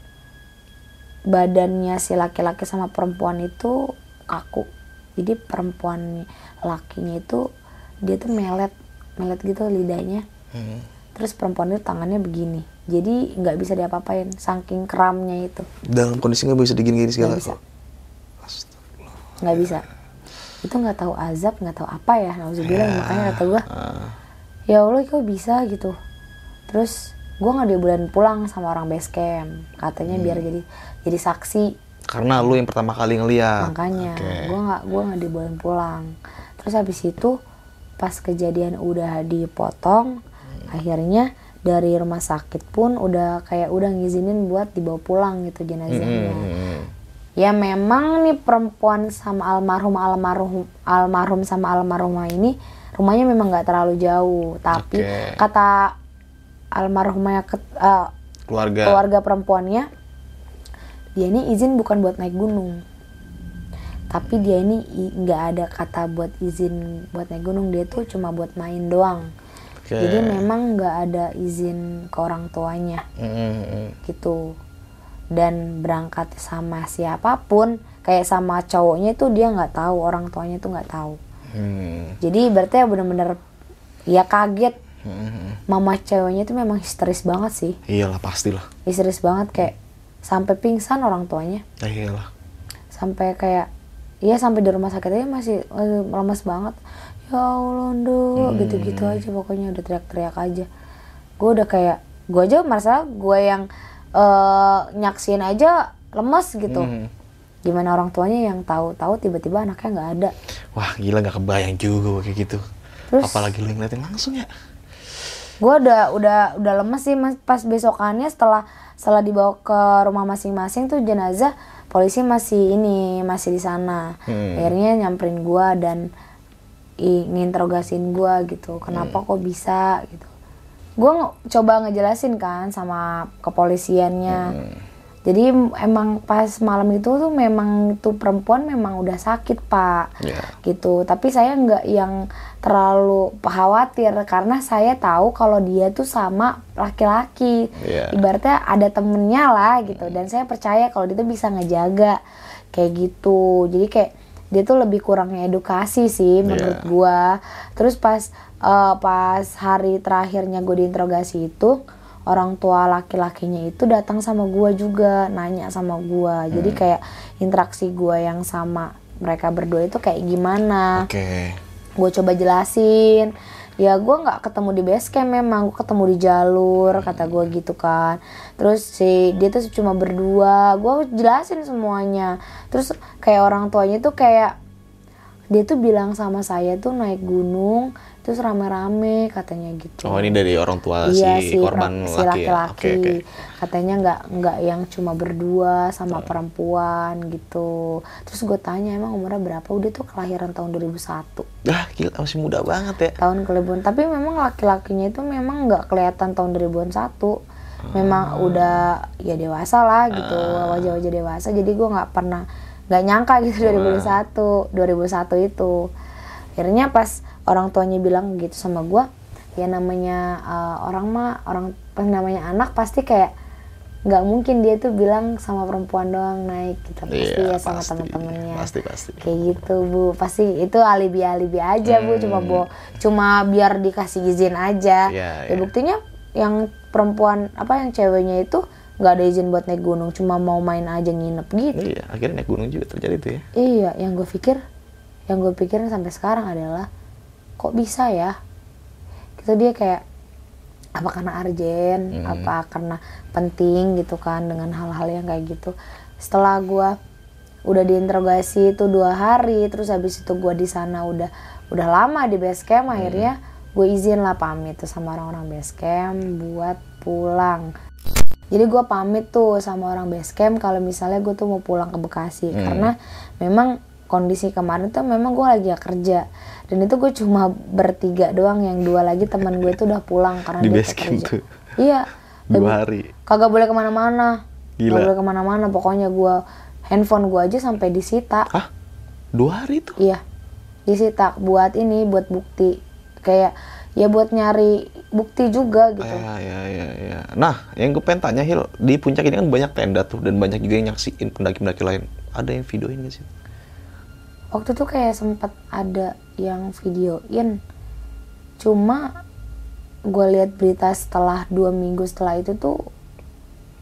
badannya si laki-laki sama perempuan itu kaku. Jadi perempuan lakinya itu dia tuh melet melet gitu lidahnya. Hmm. Terus perempuan itu tangannya begini. Jadi nggak bisa diapa-apain saking kramnya itu. Dalam kondisi nggak bisa digini-gini segala. Nggak bisa. Astagfirullah. nggak bisa itu nggak tahu azab nggak tahu apa ya nauzubillah makanya kata gue Ah, ya allah kok bisa gitu? Terus gue nggak dibolehin pulang sama orang base camp katanya biar jadi jadi saksi. Karena lu yang pertama kali ngeliat. makanya Oke. gue nggak gue nggak dibolehin pulang. Terus habis itu pas kejadian udah dipotong akhirnya dari rumah sakit pun udah kayak udah ngizinin buat dibawa pulang gitu jenazahnya. Hmm. Ya memang nih perempuan sama almarhum almarhum almarhum sama almarhumah ini rumahnya memang nggak terlalu jauh tapi Oke. kata almarhumnya ket- eh, Keluarga. keluarga perempuannya dia ini izin bukan buat naik gunung tapi dia ini nggak ada kata buat izin buat naik gunung dia tuh cuma buat main doang Oke. jadi memang nggak ada izin ke orang tuanya Hmm. gitu dan berangkat sama siapa pun kayak sama cowoknya itu dia nggak tahu orang tuanya tuh nggak tahu Hmm. jadi berarti ya bener-bener ya kaget Hmm. mama ceweknya itu memang histeris banget sih Iyalah pastilah. histeris banget kayak sampai pingsan orang tuanya Ya iyalah. sampai kayak iya sampai di rumah sakit aja masih eh, lemes banget ya allah nduk gitu-gitu aja pokoknya udah teriak-teriak aja gue udah kayak gue aja merasa gue yang eh, nyaksin aja lemes gitu Hmm. gimana orang tuanya yang tahu-tahu tiba-tiba anaknya nggak ada Wah gila nggak kebayang juga kayak gitu. Terus- Apalagi lu ngeliatin langsung ya. gue udah udah udah lemes sih mas pas besokannya setelah setelah dibawa ke rumah masing-masing tuh jenazah polisi masih ini masih di sana Hmm. akhirnya nyamperin gue dan i- nginterogasiin gue gitu kenapa Hmm. kok bisa gitu gue coba ngejelasin kan sama kepolisiannya. Hmm. jadi emang pas malam itu tuh memang tuh perempuan memang udah sakit pak. Ya. gitu. Tapi saya nggak yang terlalu khawatir karena saya tahu kalau dia tuh sama laki-laki. Iya. ibaratnya ada temennya lah gitu. Dan saya percaya kalau dia tuh bisa ngejaga. Kayak gitu. Jadi kayak dia tuh lebih kurangnya edukasi sih menurut Iya. gua. Terus pas eh, pas hari terakhirnya gue diinterogasi itu orang tua laki-lakinya itu datang sama gua juga nanya sama jadi Hmm. kayak interaksi gua yang sama mereka berdua itu kayak gimana? Oke. gue coba jelasin. Ya gue nggak ketemu di base camp memang gue ketemu di jalur kata gue gitu kan. Terus si dia tuh cuma berdua gue jelasin semuanya. Terus kayak orang tuanya tuh kayak dia tuh bilang sama saya tuh naik gunung terus rame-rame katanya gitu. Oh ini dari orang tua iya si si, korban si laki ya. laki-laki. Oke oke. katanya nggak nggak yang cuma berdua sama perempuan gitu. Terus gue tanya emang umurnya berapa? Udah tuh kelahiran tahun 2001 Dah gila masih muda banget ya. tahun kelahiran tapi memang laki-lakinya itu memang nggak kelihatan tahun 2001 memang Ah. udah ya dewasa lah gitu wajah-wajah dewasa. Jadi gue nggak pernah nggak nyangka gitu 2001 2001 itu. Akhirnya pas orang tuanya bilang gitu sama gue ya namanya uh, orang mah orang namanya anak pasti kayak nggak mungkin dia tuh bilang sama perempuan doang naik gitu pasti Iya, ya sama pasti. teman-temannya Pasti pasti. kayak gitu bu pasti itu alibi alibi aja bu cuma bo cuma biar dikasih izin aja Iya, ya iya. buktinya yang perempuan apa yang ceweknya itu nggak ada izin buat naik gunung cuma mau main aja nginep gitu Iya akhirnya naik gunung juga terjadi tuh ya. iya yang gue pikir yang gue pikirin sampai sekarang adalah kok bisa ya? Gitu dia kayak apa karena arjen apa karena penting gitu kan dengan hal-hal yang kayak gitu? Setelah gua udah diinterogasi itu dua hari terus habis itu gua di sana udah udah lama di base camp akhirnya gue izin lah pamit tuh sama orang-orang base camp buat pulang. Jadi gua pamit tuh sama orang base camp kalau misalnya gue tuh mau pulang ke Bekasi. Karena memang kondisi kemarin tuh memang gue lagi kerja dan itu gue cuma bertiga doang yang dua lagi teman gue tuh udah pulang karena Di base camp tuh. iya Dua hari. kagak boleh ke mana-mana Gila. Gak boleh ke mana-mana pokoknya gue handphone gue aja sampai disita Hah? Dua hari tuh? iya disita buat ini buat bukti kayak ya buat nyari bukti juga gitu Ya, ya, ya, ya. Nah, yang gue pengen tanya Hil, di puncak ini kan banyak tenda tuh dan banyak juga yang nyaksiin pendaki-pendaki lain. Ada yang videoin gak sih? Waktu itu kayak sempat ada yang videoin. Cuma gue lihat berita setelah dua minggu setelah itu tuh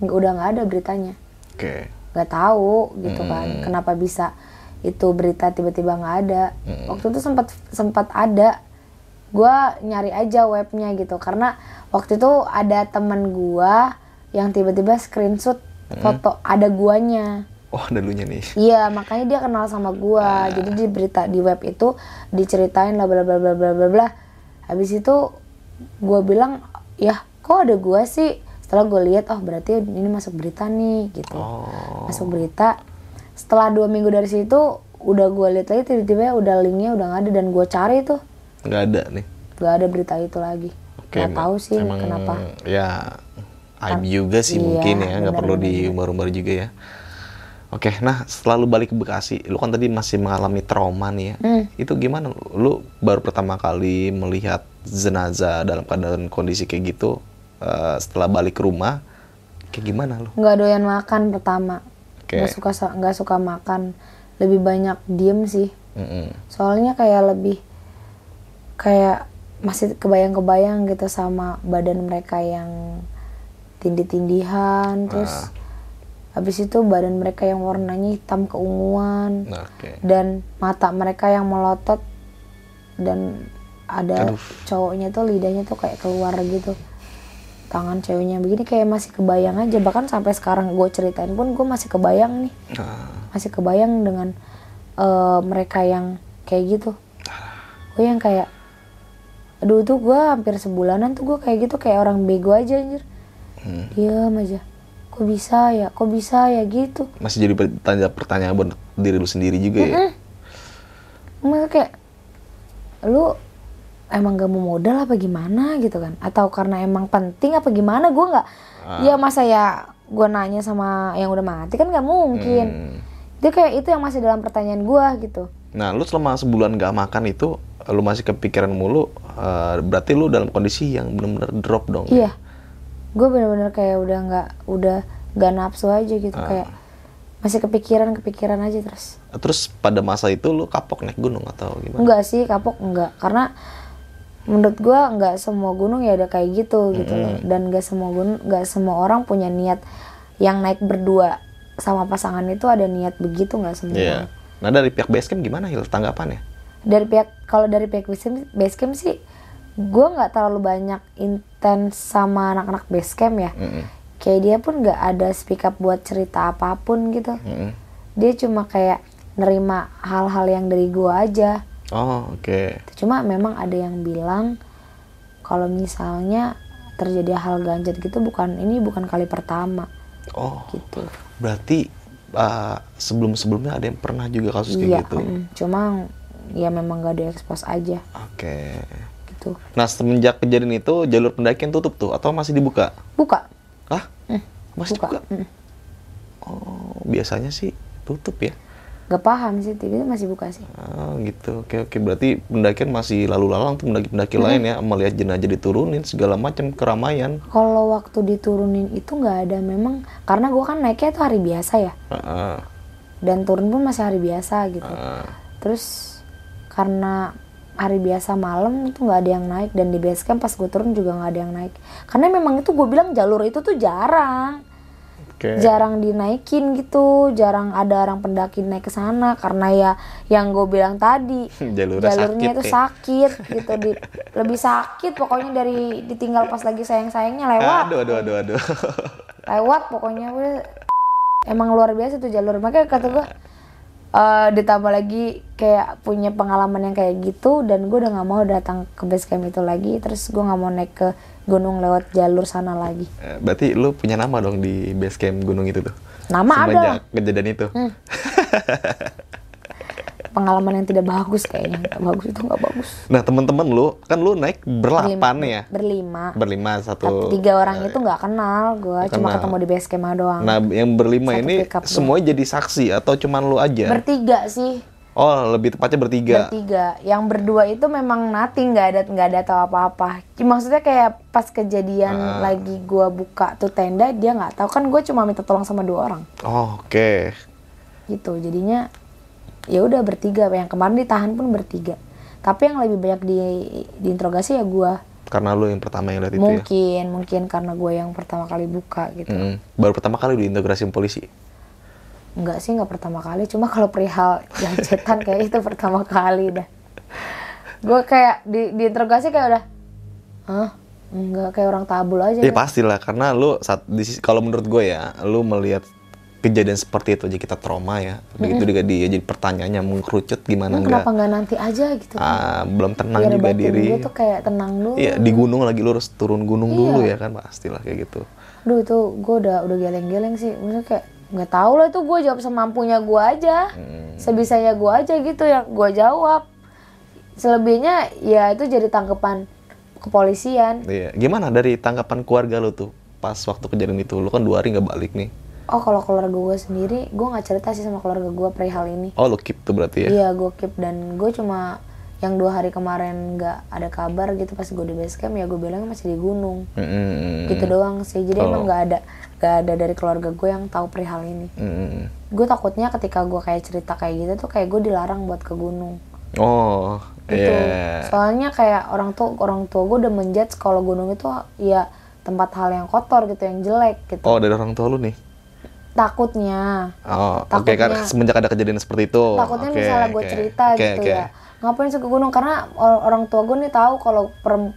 nggak- udah nggak ada beritanya. Oke. nggak tahu gitu kan kenapa bisa itu berita tiba-tiba nggak ada. Waktu itu sempat sempat ada. Gue nyari aja webnya gitu karena waktu itu ada temen gue yang tiba-tiba screenshot foto ada guanya Oh, ada lunya nih. Iya, makanya dia kenal sama gua. Jadi di berita di web itu diceritain lah bla bla bla bla bla bla. Habis itu gua bilang, "Ya, kok ada gua sih?" Setelah gue lihat, oh berarti ini masuk berita nih gitu. Oh. Masuk berita. Setelah dua minggu dari situ, udah gua lihat lagi tiba-tiba udah linknya udah nggak ada dan gua cari tuh Nggak ada nih. nggak ada berita itu lagi. Oke. Nggak tahu sih emang kenapa. Ya, aib juga sih Iya, mungkin ya, nggak perlu benar-benar. diumbar-umbar juga ya. Oke, nah setelah lu balik ke Bekasi, lu kan tadi masih mengalami trauma nih ya. Hmm. Itu gimana? lu? Baru pertama kali melihat jenazah dalam keadaan kondisi kayak gitu eh, setelah balik ke rumah, kayak gimana lu? nggak doyan makan pertama Oke. nggak suka nggak suka makan lebih banyak diem sih Mm-mm. soalnya kayak lebih kayak masih kebayang-kebayang gitu sama badan mereka yang tindih-tindihan terus habis itu badan mereka yang warnanya hitam keunguan. Oke. dan mata mereka yang melotot. Dan ada Aduh. cowoknya tuh lidahnya tuh kayak keluar gitu. Tangan ceweknya. Begini kayak masih kebayang aja. Bahkan sampai sekarang gue ceritain pun gue masih kebayang nih. Nah, masih kebayang dengan eh, mereka yang kayak gitu. Gue yang kayak aduh tuh gue hampir sebulanan tuh gue kayak gitu. Kayak orang bego aja anjir. Hmm. diam aja kok bisa ya? Kok bisa ya gitu? Masih jadi pertanyaan pertanyaan buat diri lu sendiri juga ya. Maksudnya kayak lu emang gak mau modal apa gimana gitu kan? Atau karena emang penting apa gimana? Gue nggak ya masa ya gue nanya sama yang udah mati kan nggak mungkin. Hmm. dia kayak itu yang masih dalam pertanyaan gue gitu. Nah, lu selama sebulan gak makan itu, lu masih kepikiran mulu, eh, berarti lu dalam kondisi yang benar-benar drop dong. iya gue bener-bener kayak udah nggak udah nggak nafsu aja gitu Ah. kayak masih kepikiran kepikiran aja terus Terus pada masa itu lu kapok naik gunung atau gimana? enggak sih kapok enggak karena menurut gua nggak semua gunung ya ada kayak gitu gitu loh dan nggak semua gunung nggak semua orang punya niat yang naik berdua sama pasangan itu ada niat begitu nggak semua Iya. Nah, dari pihak basecamp gimana Hil tanggapannya? dari pihak kalau dari pihak basecamp, basecamp sih gua nggak terlalu banyak intens sama anak-anak basecamp ya Mm-mm. kayak dia pun nggak ada speak up buat cerita apa pun gitu Mm-mm. dia cuma kayak nerima hal-hal yang dari gua aja Oh, oke. Cuma memang ada yang bilang kalau misalnya terjadi hal ganjat gitu bukan ini bukan kali pertama Oh, gitu. berarti uh, sebelum-sebelumnya ada yang pernah juga kasus kayak Iya, gitu. mm, cuma ya memang gak diekspos aja Oke. Gitu. Nah, semenjak kejadian itu jalur pendakian tutup tuh atau masih dibuka? Buka. Hah? Masih buka. dibuka? Mm. Oh, biasanya sih tutup ya. Gak paham sih, tapi masih buka sih. Ah, gitu. Oke, oke. Berarti pendakian masih lalu lalang tuh pendaki-pendaki lain ya, melihat jenazah diturunin segala macam keramaian. Kalau waktu diturunin itu nggak ada memang karena gua kan naiknya itu hari biasa ya Heeh. dan turun pun masih hari biasa gitu. Ah, Terus karena hari biasa malam itu nggak ada yang naik. Dan di base camp pas gue turun juga nggak ada yang naik. Karena memang itu gue bilang jalur itu tuh jarang. Oke. jarang dinaikin gitu. Jarang ada orang pendaki naik ke sana. Karena ya yang gue bilang tadi Jalurnya jalurnya sakit itu ya. sakit gitu. Di, lebih sakit pokoknya dari ditinggal pas lagi sayang sayangnya lewat. Aduh, aduh, aduh, aduh. lewat pokoknya udah emang luar biasa tuh jalur. Makanya kata gue eh, ditambah lagi kayak punya pengalaman yang kayak gitu dan gue udah nggak mau datang ke base camp itu lagi terus gue nggak mau naik ke gunung lewat jalur sana lagi Eh, Berarti lu punya nama dong di base camp gunung itu tuh. nama ada Semenjak kejadian itu. Hmm. pengalaman yang tidak bagus kayaknya nggak bagus itu nggak bagus Nah, teman-teman lu, kan lu naik berlapan ya? berlima Berlima Tapi satu. tiga orang itu nggak kenal gue cuma kenal. ketemu di base camp doang Nah, yang berlima Satu ini semuanya jadi saksi atau cuman lu aja? bertiga sih oh, lebih tepatnya bertiga. bertiga yang berdua itu memang nothing nggak ada nggak ada tahu apa-apa maksudnya kayak pas kejadian Ah. lagi gua buka tuh tenda dia nggak tahu kan gue cuma minta tolong sama dua orang Oh, oke. gitu jadinya ya udah bertiga yang kemarin ditahan pun bertiga tapi yang lebih banyak di diinterogasi ya gua Karena lu yang pertama yang lihat itu ya. mungkin mungkin karena gue yang pertama kali buka gitu Mm-mm. Baru pertama kali diintegrasi polisi. Enggak sih nggak pertama kali cuma kalau perihal jajetan kayak itu pertama kali dah gue kayak di diinterogasi kayak udah hah enggak kayak orang tabul aja Ya dah. pastilah karena lu saat di kalau menurut gue ya, lu melihat kejadian seperti itu aja kita trauma ya begitu juga dia jadi pertanyaannya mengkerucut gimana enggak kenapa nggak nanti aja gitu kan? ah, belum tenang Biar juga diri gue tuh kayak tenang dulu. iya di gunung lagi lu harus turun gunung Iya. dulu ya kan pastilah kayak gitu Duh itu gue udah udah geleng-geleng sih. Maksudnya kayak nggak tahu lah itu gue jawab semampunya gue aja, Hmm. sebisanya gue aja gitu yang gue jawab. Selebihnya ya itu jadi tanggapan kepolisian. iya gimana dari tanggapan keluarga lu tuh pas waktu kejadian itu lu kan dua hari nggak balik nih Oh kalau keluarga gue sendiri, gue nggak cerita sih sama keluarga gue perihal ini. oh lu keep tuh berarti ya Iya gue keep dan gue cuma yang dua hari kemarin nggak ada kabar gitu pas gue di base camp ya gue bilang masih di gunung. Mm-mm. Gitu doang sih. Jadi Oh. emang nggak ada nggak ada dari keluarga gue yang tahu perihal ini. Mm-mm. gue takutnya ketika gue kayak cerita kayak gitu tuh kayak gue dilarang buat ke gunung oh gitu iya soalnya kayak orang tua orang tua gue udah menjudge kalau gunung itu ya tempat hal yang kotor gitu yang jelek gitu oh dari orang tua lu nih takutnya. Oh oke Takutnya- kan semenjak ada kejadian seperti itu. Takutnya Oke, misalnya gue oke. cerita Oke, gitu oke. ya. Ngapain sih ke gunung? Karena or- orang tua gue nih tahu kalau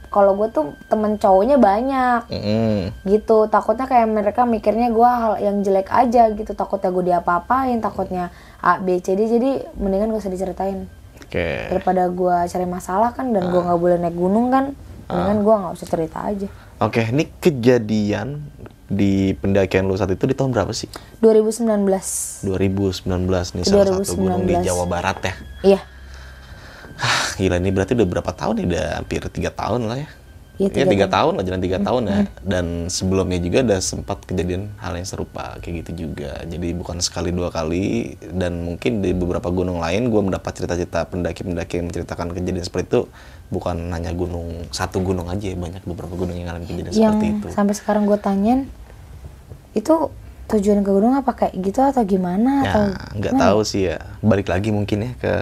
kalau gue tuh temen cowoknya banyak. Mm-mm. gitu. Takutnya kayak mereka mikirnya gue hal yang jelek aja gitu. Takutnya gue diapa-apain takutnya A B C D. Jadi mendingan gak usah diceritain. Oke. Daripada gue cari masalah kan dan gua nggak boleh naik gunung kan mendingan gua nggak usah cerita aja. Oke, ini kejadian di pendakian lu saat itu di tahun berapa sih? 2019 2019 nih salah satu gunung di 2019. Jawa Barat ya. iya Hah, gila ini berarti udah berapa tahun nih? Udah hampir tiga tahun lah ya. Iya, Ya tiga tiga tahun lah, jalan tiga tahun ya. Dan sebelumnya juga ada sempat kejadian hal yang serupa kayak gitu juga. Jadi bukan sekali dua kali dan mungkin di beberapa gunung lain gue mendapat cerita-cerita pendaki-pendaki yang menceritakan kejadian seperti itu bukan hanya gunung satu gunung aja ya banyak beberapa gunung yang ngalamin kejadian yang seperti itu. sampai sekarang gue tanyain itu tujuan ke gunung apa kayak gitu atau gimana atau Ya, nggak tahu sih ya. Balik lagi mungkin ya ke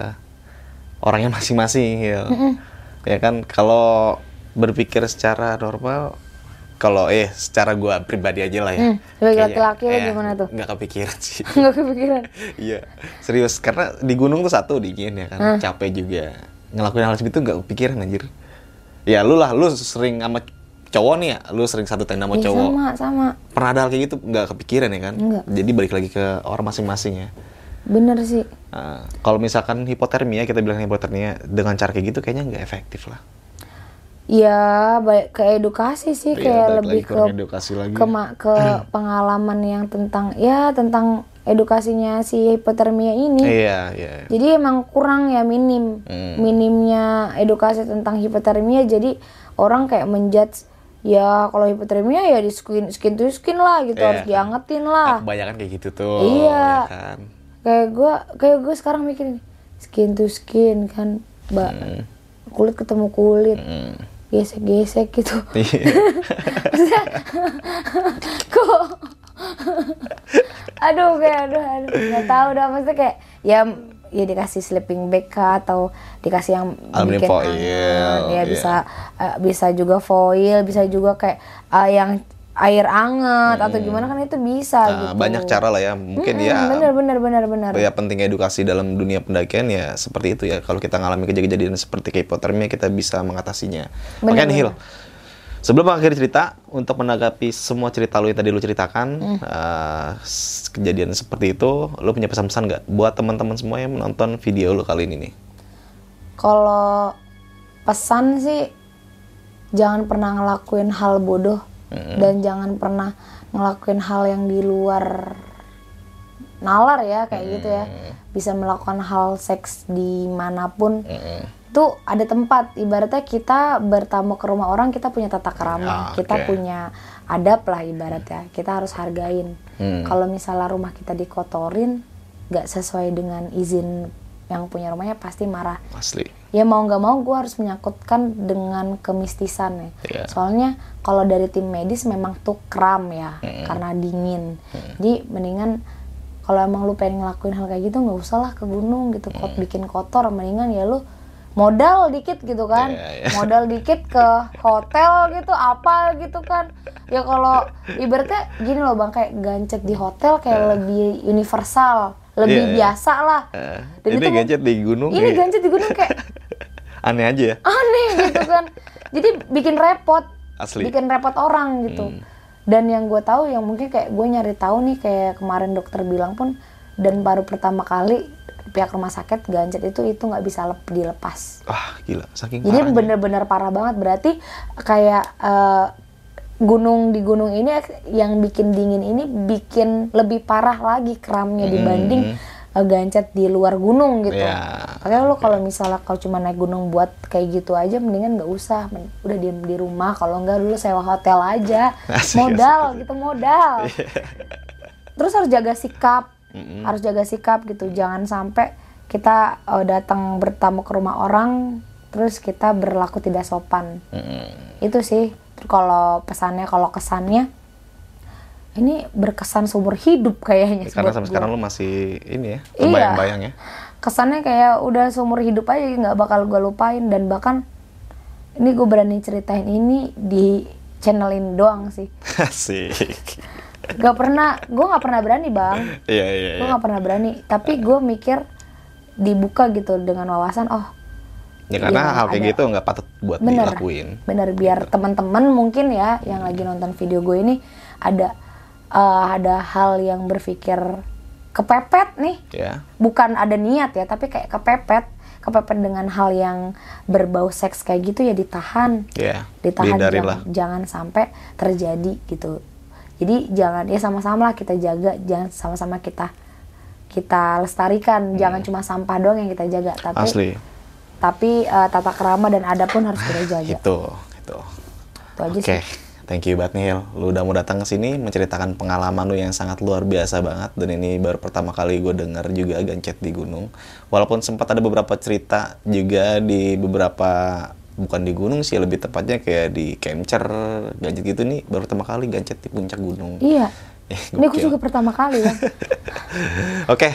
orangnya masing-masing ya. Ya kan kalau berpikir secara normal kalau eh secara gua pribadi aja lah ya. Hmm, sebagai laki-laki ya, gimana tuh? Nggak kepikiran sih. nggak kepikiran Iya, serius karena di gunung tuh satu dingin ya kan, capek juga. Ngelakuin hal segitu nggak kepikiran anjir. Ya lu lah, lu sering sama cowok nih ya, lu sering satu tenda sama ya, cowok. sama sama Pernah ada hal kayak gitu nggak kepikiran ya kan? Nggak. Jadi balik lagi ke orang masing-masing ya. bener sih Nah, kalau misalkan hipotermia, kita bilang hipotermia dengan cara kayak gitu kayaknya nggak efektif lah. Ya baik ke edukasi sih Iya, kayak lebih ke kurang edukasi lagi. ke ke pengalaman yang tentang ya tentang edukasinya si hipotermia ini Iya, iya. Jadi emang kurang ya minim Hmm. minimnya edukasi tentang hipotermia. Jadi orang kayak menjudge ya kalau hipotermia ya di skin skin to skin lah gitu Iya. harus diangetin Ah, lah. kebanyakan kayak gitu tuh. Iya. ya kan? Kayak gua kayak gue sekarang mikirin skin to skin kan, mbak kulit ketemu kulit Hmm. Gesek-gesek gitu. Iya. Kok aduh kayak aduh aduh nggak tahu dah maksudnya kayak ya ya dikasih sleeping bag kah atau dikasih yang Aluminium bikin foil, ya iya. bisa eh, bisa juga foil bisa juga kayak eh, yang air anget atau gimana kan itu bisa Nah, gitu banyak cara lah ya. Mungkin Mm-mm, ya bener bener bener bener ya penting edukasi dalam dunia pendakian ya seperti itu ya. Kalau kita ngalami kejadian seperti hipotermia kita bisa mengatasinya. Bener, Nihil. Sebelum mengakhiri cerita, untuk menanggapi semua cerita lu yang tadi lu ceritakan, Hmm. s- kejadian seperti itu, lu punya pesan-pesan nggak buat teman-teman semua yang menonton video lu kali ini nih? kalau pesan sih jangan pernah ngelakuin hal bodoh dan jangan pernah ngelakuin hal yang di luar nalar ya kayak gitu ya. Bisa melakukan hal seks di mana pun. Itu ada tempat. Ibaratnya kita bertamu ke rumah orang kita punya tata Ah, kerama kita oke. punya adab lah ibaratnya. Kita harus hargain. Hmm. kalau misalnya rumah kita dikotorin nggak sesuai dengan izin yang punya rumahnya pasti marah. Asli. ya mau nggak mau gue harus menyangkutkan dengan kemistisan ya Iya. soalnya kalau dari tim medis memang tuh kram ya karena dingin. Jadi mendingan kalau emang lu pengen ngelakuin hal kayak gitu nggak usah lah ke gunung gitu kot bikin kotor. Mendingan ya lu modal dikit gitu kan. Iya, iya. modal dikit ke hotel gitu apa gitu kan. Ya kalau ibaratnya gini loh bang kayak gancet di hotel kayak lebih universal lebih iya. biasa lah Eh, Dan ini itu gadget di gunung ini kayak gancet di gunung kayak aneh aja ya. aneh gitu kan jadi bikin repot Asli. bikin repot orang gitu dan yang gue tahu yang mungkin kayak gue nyari tahu nih kayak kemarin dokter bilang pun dan baru pertama kali pihak rumah sakit gancet itu itu nggak bisa lep, dilepas Wah, gila. Saking jadi bener-bener parah banget berarti kayak eh, gunung di gunung ini yang bikin dingin ini bikin lebih parah lagi kramnya dibanding eh, gancet di luar gunung gitu. Makanya lo kalau misalnya kau cuma naik gunung buat kayak gitu aja mendingan nggak usah, udah diem di rumah. Kalau nggak dulu sewa hotel aja, Asik, modal asik, gitu modal. Terus harus jaga sikap, harus jaga sikap gitu. Jangan sampai kita eh, datang bertamu ke rumah orang, terus kita berlaku tidak sopan. Mm-mm. Itu sih kalau pesannya, kalau kesannya ini berkesan seumur hidup kayaknya. Karena sampai sekarang lu masih ini ya, Iya. terbayang-bayang ya. kesannya kayak udah seumur hidup aja nggak bakal gue lupain dan bahkan ini gue berani ceritain ini di channel ini doang sih Asik. gak pernah gue nggak pernah berani bang Iya, iya, gue iya. nggak pernah berani tapi gue mikir dibuka gitu dengan wawasan oh Ya karena Iya, hal kayak ada. gitu nggak patut buat bener dilakuin. bener biar teman-teman mungkin ya yang lagi nonton video gue ini ada eh, ada hal yang berpikir kepepet nih Ya. bukan ada niat ya tapi kayak kepepet kepepet dengan hal yang berbau seks kayak gitu ya ditahan Ya. ditahan jangan, jangan sampai terjadi gitu jadi jangan ya sama-sama lah kita jaga jangan sama-sama kita kita lestarikan jangan cuma sampah doang yang kita jaga tapi Hmm. Asli. Tapi eh, tata kerama dan adab pun harus kita jaga Itu, itu. itu aja Oke, sih thank you banget nih Hil. Lu udah mau datang ke sini menceritakan pengalaman lu yang sangat luar biasa banget dan ini baru pertama kali gue denger juga gancet di gunung. Walaupun sempat ada beberapa cerita juga di beberapa bukan di gunung sih lebih tepatnya kayak di Kemcer gancet gitu nih baru pertama kali gancet di puncak gunung. iya Eh, ini aku gokil. juga pertama kali ya Oke.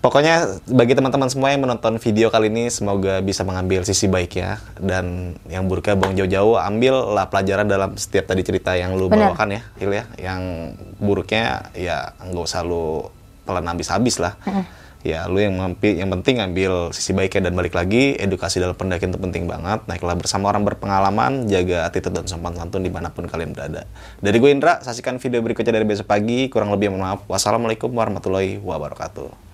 Pokoknya bagi teman-teman semua yang menonton video kali ini semoga bisa mengambil sisi baik ya dan yang buruknya buang jauh-jauh ambillah pelajaran dalam setiap tadi cerita yang lu Benar. bawakan ya, Hil ya. Yang buruknya ya nggak usah lu telan habis-habis lah. Ya lu yang mampi, yang penting ambil sisi baiknya dan balik lagi edukasi dalam pendakian itu penting banget. Naiklah bersama orang berpengalaman, jaga attitude dan sopan santun di mana pun kalian berada. Dari gue Indra, saksikan video berikutnya dari besok pagi. Kurang lebih mohon maaf. Wassalamualaikum warahmatullahi wabarakatuh.